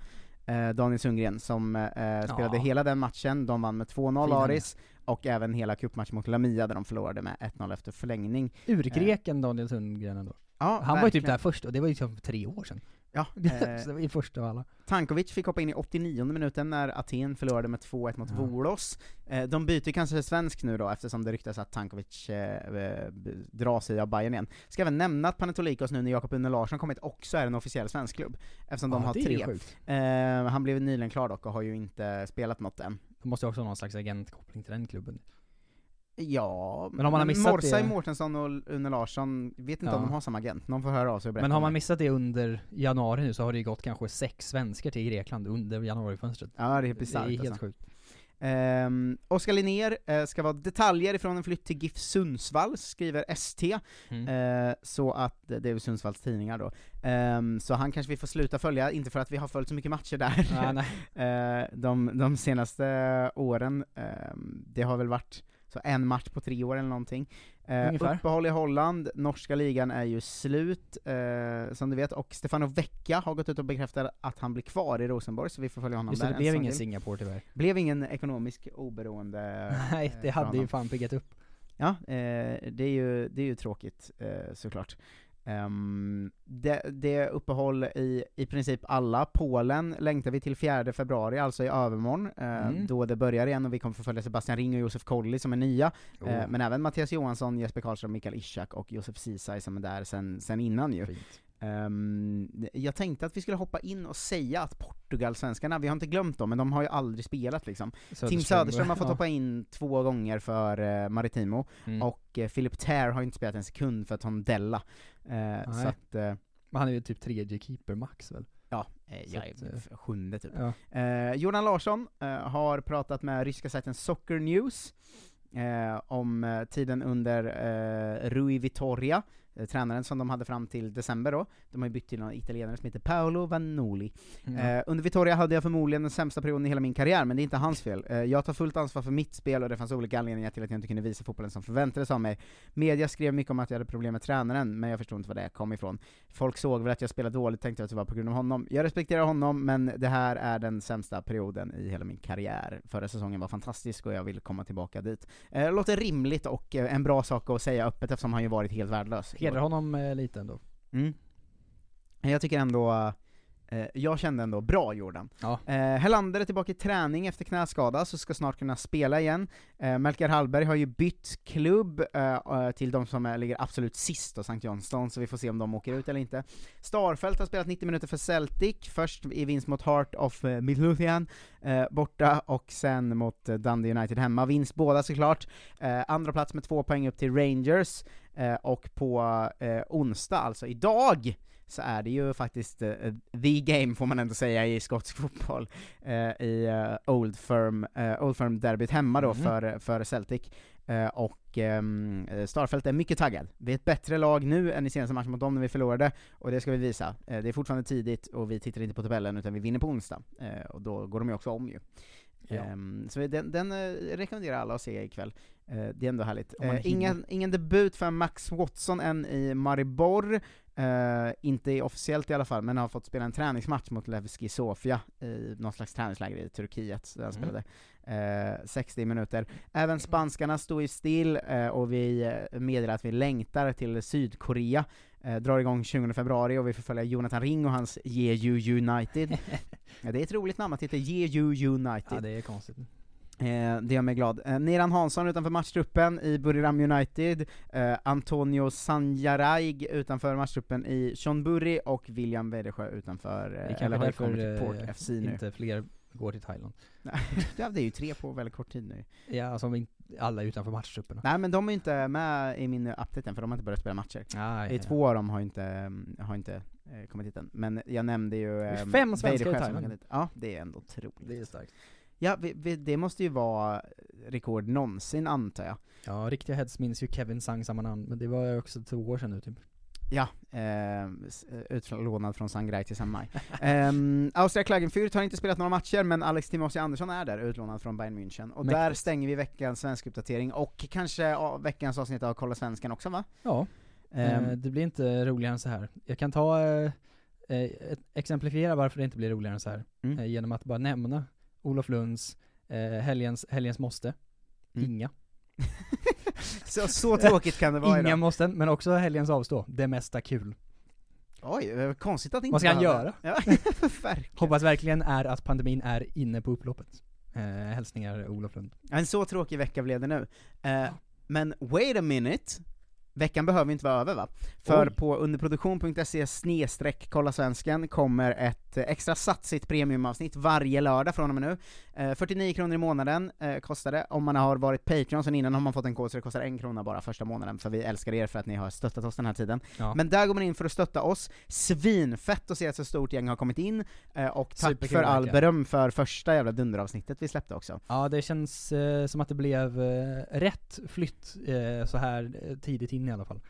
Speaker 5: eh, Daniel Sundgren som eh, spelade
Speaker 8: Ja.
Speaker 5: hela den matchen, de vann med 2-0
Speaker 8: Fin han är.
Speaker 5: Aris, och även hela cupmatchen mot Lamia där de förlorade med 1-0 efter förlängning.
Speaker 8: Urgreken Daniel Sundgren ändå.
Speaker 5: Ja,
Speaker 8: han var ju typ
Speaker 5: verkligen.
Speaker 8: där först, och det var ju typ för tre år sedan.
Speaker 5: Ja,
Speaker 8: var ju första av alla.
Speaker 5: Tankovic fick hoppa in i 89 minuten när Aten förlorade med 2-1 mot
Speaker 8: Ja.
Speaker 5: Volos. Eh, de byter kanske svensk nu då, eftersom det ryktas att Tankovic eh, eh, drar sig av Bayern igen. Ska även nämna att Panetolikos nu när Jakob Une Larsson kommit också är en officiell svensk klubb, eftersom de
Speaker 8: Ja,
Speaker 5: har
Speaker 8: är ju
Speaker 5: tre. Eh, han blev nyligen klar dock och har ju inte spelat något än.
Speaker 8: De måste ju också ha någon slags agentkoppling till den klubben.
Speaker 5: Ja,
Speaker 8: Men om man har missat
Speaker 5: Morsay,
Speaker 8: det-
Speaker 5: Mårtensson och Une Larsson, vet inte
Speaker 8: Ja.
Speaker 5: om de har samma agent, någon får höra av sig och berätta
Speaker 8: Men har man missat det under januari nu så har det ju gått kanske sex svenskar till Grekland under januarifönstret.
Speaker 5: Ja, det är bisarrt
Speaker 8: Det är helt
Speaker 5: alltså.
Speaker 8: sjukt.
Speaker 5: Um, Oskar Linnér eh, ska vara detaljer ifrån en flytt till GIF Sundsvall, skriver ST,
Speaker 8: Mm.
Speaker 5: Eh, så att, det är ju Sundsvalls tidningar då, Ehm, så han kanske vi får sluta följa, inte för att vi har följt så mycket matcher där,
Speaker 8: Ja.
Speaker 5: Eh, de, de senaste åren, ehm, det har väl varit så en match på tre år eller någonting. Eh,
Speaker 8: Ungefär.
Speaker 5: uppehåll i Holland, norska ligan är ju slut, eh, som du vet, och Stefano Vecchia har gått ut och bekräftat att han blir kvar i Rosenborg, så vi får följa honom
Speaker 8: Just
Speaker 5: där
Speaker 8: det, blev ingen
Speaker 5: till.
Speaker 8: Singapore tyvärr.
Speaker 5: Blev ingen ekonomisk oberoende
Speaker 8: Nej,
Speaker 5: eh,
Speaker 8: det
Speaker 5: för
Speaker 8: hade ju fan piggat upp.
Speaker 5: Ja, eh, det, är ju, det är ju tråkigt eh, såklart. Ehm, det, det är uppehåll i i princip alla. Polen längtar vi till 4 februari, alltså i övermorgon, eh,
Speaker 8: Mm.
Speaker 5: då det börjar igen och vi kommer få följa Sebastian Ring och Josef Kolli som är nya,
Speaker 8: Oh.
Speaker 5: men även Mattias Johansson, Jesper Karlström, Mikael Ishak och Josef Ceesay som är där sen, sen innan ju.
Speaker 8: Fint.
Speaker 5: Ehm, jag tänkte att vi skulle hoppa in och säga att Portugal-svenskarna, vi har inte glömt dem, men de har ju aldrig spelat liksom. Tim
Speaker 8: Söderström,
Speaker 5: Söderström har fått
Speaker 8: ja.
Speaker 5: hoppa in två gånger för eh, Maritimo,
Speaker 8: Mm.
Speaker 5: och eh, Philip Ter har inte spelat en sekund för Tondella. Eh, så att, eh,
Speaker 8: Men han är ju typ tredje keeper max väl?
Speaker 5: ja, jag
Speaker 8: att,
Speaker 5: är sjunde typ.
Speaker 8: Ja.
Speaker 5: Jordan Larsson har pratat med ryska sajten Soccer News om tiden under Rui Vitoria, eh, tränaren som de hade fram till december då. De har ju bytt till någon italienare som heter Paolo Vanoli.
Speaker 8: Mm.
Speaker 5: Eh, under Vittoria hade jag förmodligen den sämsta perioden i hela min karriär, men det är inte hans fel. Eh, jag tar fullt ansvar för mitt spel och det fanns olika anledningar till att jag inte kunde visa fotbollen som förväntades av mig. Media skrev mycket om att jag hade problem med tränaren, men jag förstod inte var det kom ifrån. Folk såg väl att jag spelade dåligt, tänkte att det var på grund av honom. Jag respekterar honom, men det här är den sämsta perioden i hela min karriär. Förra säsongen var fantastisk och jag vill komma tillbaka dit. Eh, låter rimligt och eh, en bra sak att säga öppet eftersom han ju varit helt värdelös.
Speaker 8: Hedrar honom eh, lite ändå.
Speaker 5: Mm. Jag tycker ändå, jag kände ändå bra Jordan.
Speaker 8: Ja.
Speaker 5: Eh, Helander är tillbaka i träning efter knäskada, så ska snart kunna spela igen. Eh, Melker Hallberg har ju bytt klubb eh, eh, till de som är, ligger absolut sist, och St. Johnston, så vi får se om de åker ut eller inte. Starfelt har spelat 90 minuter för Celtic, först i vinst mot Heart of eh, Midlothian eh, borta, och sen mot eh, Dundee United hemma. Vinst båda såklart. Eh, andra plats med två poäng upp till Rangers, eh, och på eh, onsdag, alltså idag, så är det ju faktiskt eh, the game, får man ändå säga, i skotsk fotboll, eh, i eh, Old Firm, Old Firm derbyt hemma då
Speaker 8: Mhm.
Speaker 5: för, för Celtic. Och ehm, Starfelt är mycket taggad. Vi är ett bättre lag nu än i senaste matchen mot dem när vi förlorade, och det ska vi visa. Det är fortfarande tidigt, och vi tittar inte på tabellen, utan vi vinner på onsdag. Och då går de ju också om ju.
Speaker 8: Ja.
Speaker 5: Ehm, så den, den rekommenderar alla att se ikväll. Eh, det är ändå härligt.
Speaker 8: Hinner.
Speaker 5: ingen, ingen debut för Max Watson än i Maribor, eh, inte officiellt i alla fall, men har fått spela en träningsmatch mot Levski Sofia i något slags träningsläger i Turkiet, där han
Speaker 8: Mm.
Speaker 5: spelade eh, 60 minuter. Även spanskarna står ju still, eh, och vi meddelar att vi längtar till Sydkorea, drar igång 20 februari, och vi får följa Jonathan Ring och hans Jeju United. ja, det är ett roligt namn att heta Jeju United.
Speaker 8: Ja, det är konstigt.
Speaker 5: Eh, det gör mig glad. Eh, Niran Hansson utanför matchtruppen i Buriram United, eh, Antonio Sanjaraig utanför matchtruppen i Chonburi, och William Wedesjö utanför, eh, eller har kommit
Speaker 8: därför
Speaker 5: till Port
Speaker 8: eh,
Speaker 5: FC nu.
Speaker 8: inte fler går till Thailand.
Speaker 5: ja, det är ju tre på väldigt kort tid nu.
Speaker 8: Ja, alltså om vi inte- alla utanför matchtrupperna.
Speaker 5: Nej men de är inte med i min update än, för de har inte börjat spela matcher.
Speaker 8: Ah, ja,
Speaker 5: två av dem har inte, har inte eh, kommit hit än. Men jag nämnde ju... Eh,
Speaker 8: fem svenskar i
Speaker 5: som
Speaker 8: Thailand.
Speaker 5: Ja, det är ändå otroligt.
Speaker 8: Det är starkt.
Speaker 5: Ja, vi, vi, det måste ju vara rekord någonsin, antar jag.
Speaker 8: Ja, riktiga heads minns ju Kevin Sang samma namn, men det var ju också två år sedan nu typ.
Speaker 5: Ja, eh, s- eh, utlånad från Sangrai till San Mai. um, Austria Klagenfurt har inte spelat några matcher, men Alex Timossi Andersson är där, utlånad från Bayern München. Och där
Speaker 8: Mäktigt.
Speaker 5: stänger vi veckans svensk uppdatering och kanske veckans avsnitt av Kolla Svenskan också va?
Speaker 8: Ja.
Speaker 5: Ehm,
Speaker 8: Eh, det blir inte roligare än så här. Jag kan ta, eh, eh, exemplifiera varför det inte blir roligare än så här.
Speaker 5: Mm.
Speaker 8: Eh, genom att bara nämna Olof Lunds eh, helgens, helgens måste.
Speaker 5: Mm.
Speaker 8: Inga.
Speaker 5: så, så tråkigt kan det vara
Speaker 8: Inga
Speaker 5: idag.
Speaker 8: måsten, men också helgens avstå. Det mesta kul.
Speaker 5: Oj, konstigt att inte
Speaker 8: Vad ska han göra?
Speaker 5: Ja, verkligen.
Speaker 8: Hoppas verkligen är att pandemin är inne på upploppet. Eh, hälsningar Olof Lund.
Speaker 5: En så tråkig vecka blev det nu. Eh, men wait a minute, veckan behöver inte vara över va? För
Speaker 8: Oj.
Speaker 5: på underproduktion.se snedstreck kolla svensken kommer ett eh, extra satsigt premiumavsnitt varje lördag från och med nu. Eh, 49 kronor i månaden eh, kostar det, om man har varit Patreon sen innan har man fått en kod så det kostar en krona bara första månaden, för vi älskar er för att ni har stöttat oss den här tiden.
Speaker 8: Ja.
Speaker 5: Men där går man in för att stötta oss, svinfett att se att så stort gäng har kommit in, eh, och tack
Speaker 8: Superkul
Speaker 5: för all
Speaker 8: verkligen.
Speaker 5: beröm för första jävla dunderavsnittet vi släppte också.
Speaker 8: Ja, det känns eh, som att det blev eh, rätt flytt så här tidigt in i alla fall.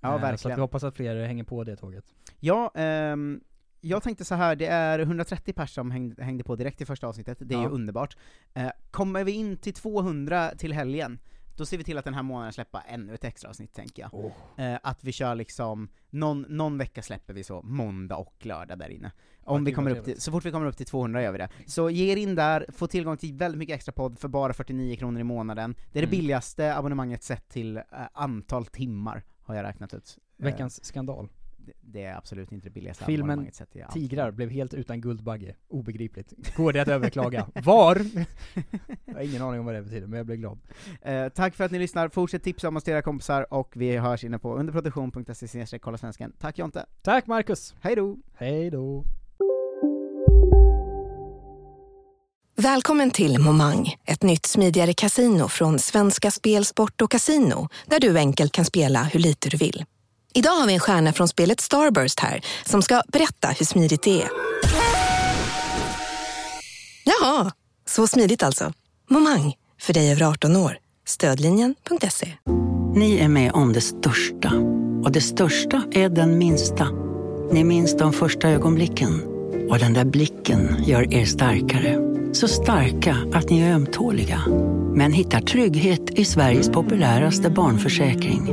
Speaker 5: Ja,
Speaker 8: Eh, Så
Speaker 5: verkligen.
Speaker 8: vi hoppas att fler hänger på det tåget.
Speaker 5: Ja, ehm, jag tänkte så här, det är 130 pers som hängde, hängde på direkt i första avsnittet, det är
Speaker 8: Ja.
Speaker 5: ju underbart. Eh, kommer vi in till 200 till helgen, då ser vi till att den här månaden släppa ännu ett extra avsnitt tänker jag. Eh, att vi kör liksom, någon, någon vecka släpper vi så, måndag och lördag där inne. Om vi kommer upp till, så fort vi kommer upp till 200 gör vi det. Så ge er in där, få tillgång till väldigt mycket extra podd för bara 49 kronor i månaden. Det är det
Speaker 8: Mm.
Speaker 5: billigaste abonnemanget sett till eh, antal timmar, har jag räknat ut. Eh,
Speaker 8: Veckans skandal.
Speaker 5: Det, det är absolut inte det billigaste
Speaker 8: Filmen
Speaker 5: till allt.
Speaker 8: Tigrar blev helt utan Guldbagge. Obegripligt. Går det att överklaga? Var? jag har ingen aning om vad det betyder, men jag blev glad.
Speaker 5: Eh, tack för att ni lyssnar, fortsätt tipsa om oss till era kompisar, och vi hörs inne på underproduktion.se kolla svensken. Tack Jonte!
Speaker 8: Tack Marcus!
Speaker 5: Hej då!
Speaker 8: Hej då!
Speaker 14: Välkommen till Momang, ett nytt smidigare casino från Svenska Spel, Sport och Casino, där du enkelt kan spela hur lite du vill. Idag har vi en stjärna från spelet Starburst här, som ska berätta hur smidigt det är. Jaha, så smidigt alltså. Momang, för dig över 18 år. Stödlinjen.se.
Speaker 15: Ni är med om det största. Och det största är den minsta. Ni minns de första ögonblicken. Och den där blicken gör er starkare. Så starka att ni är ömtåliga. Men hittar trygghet i Sveriges populäraste barnförsäkring.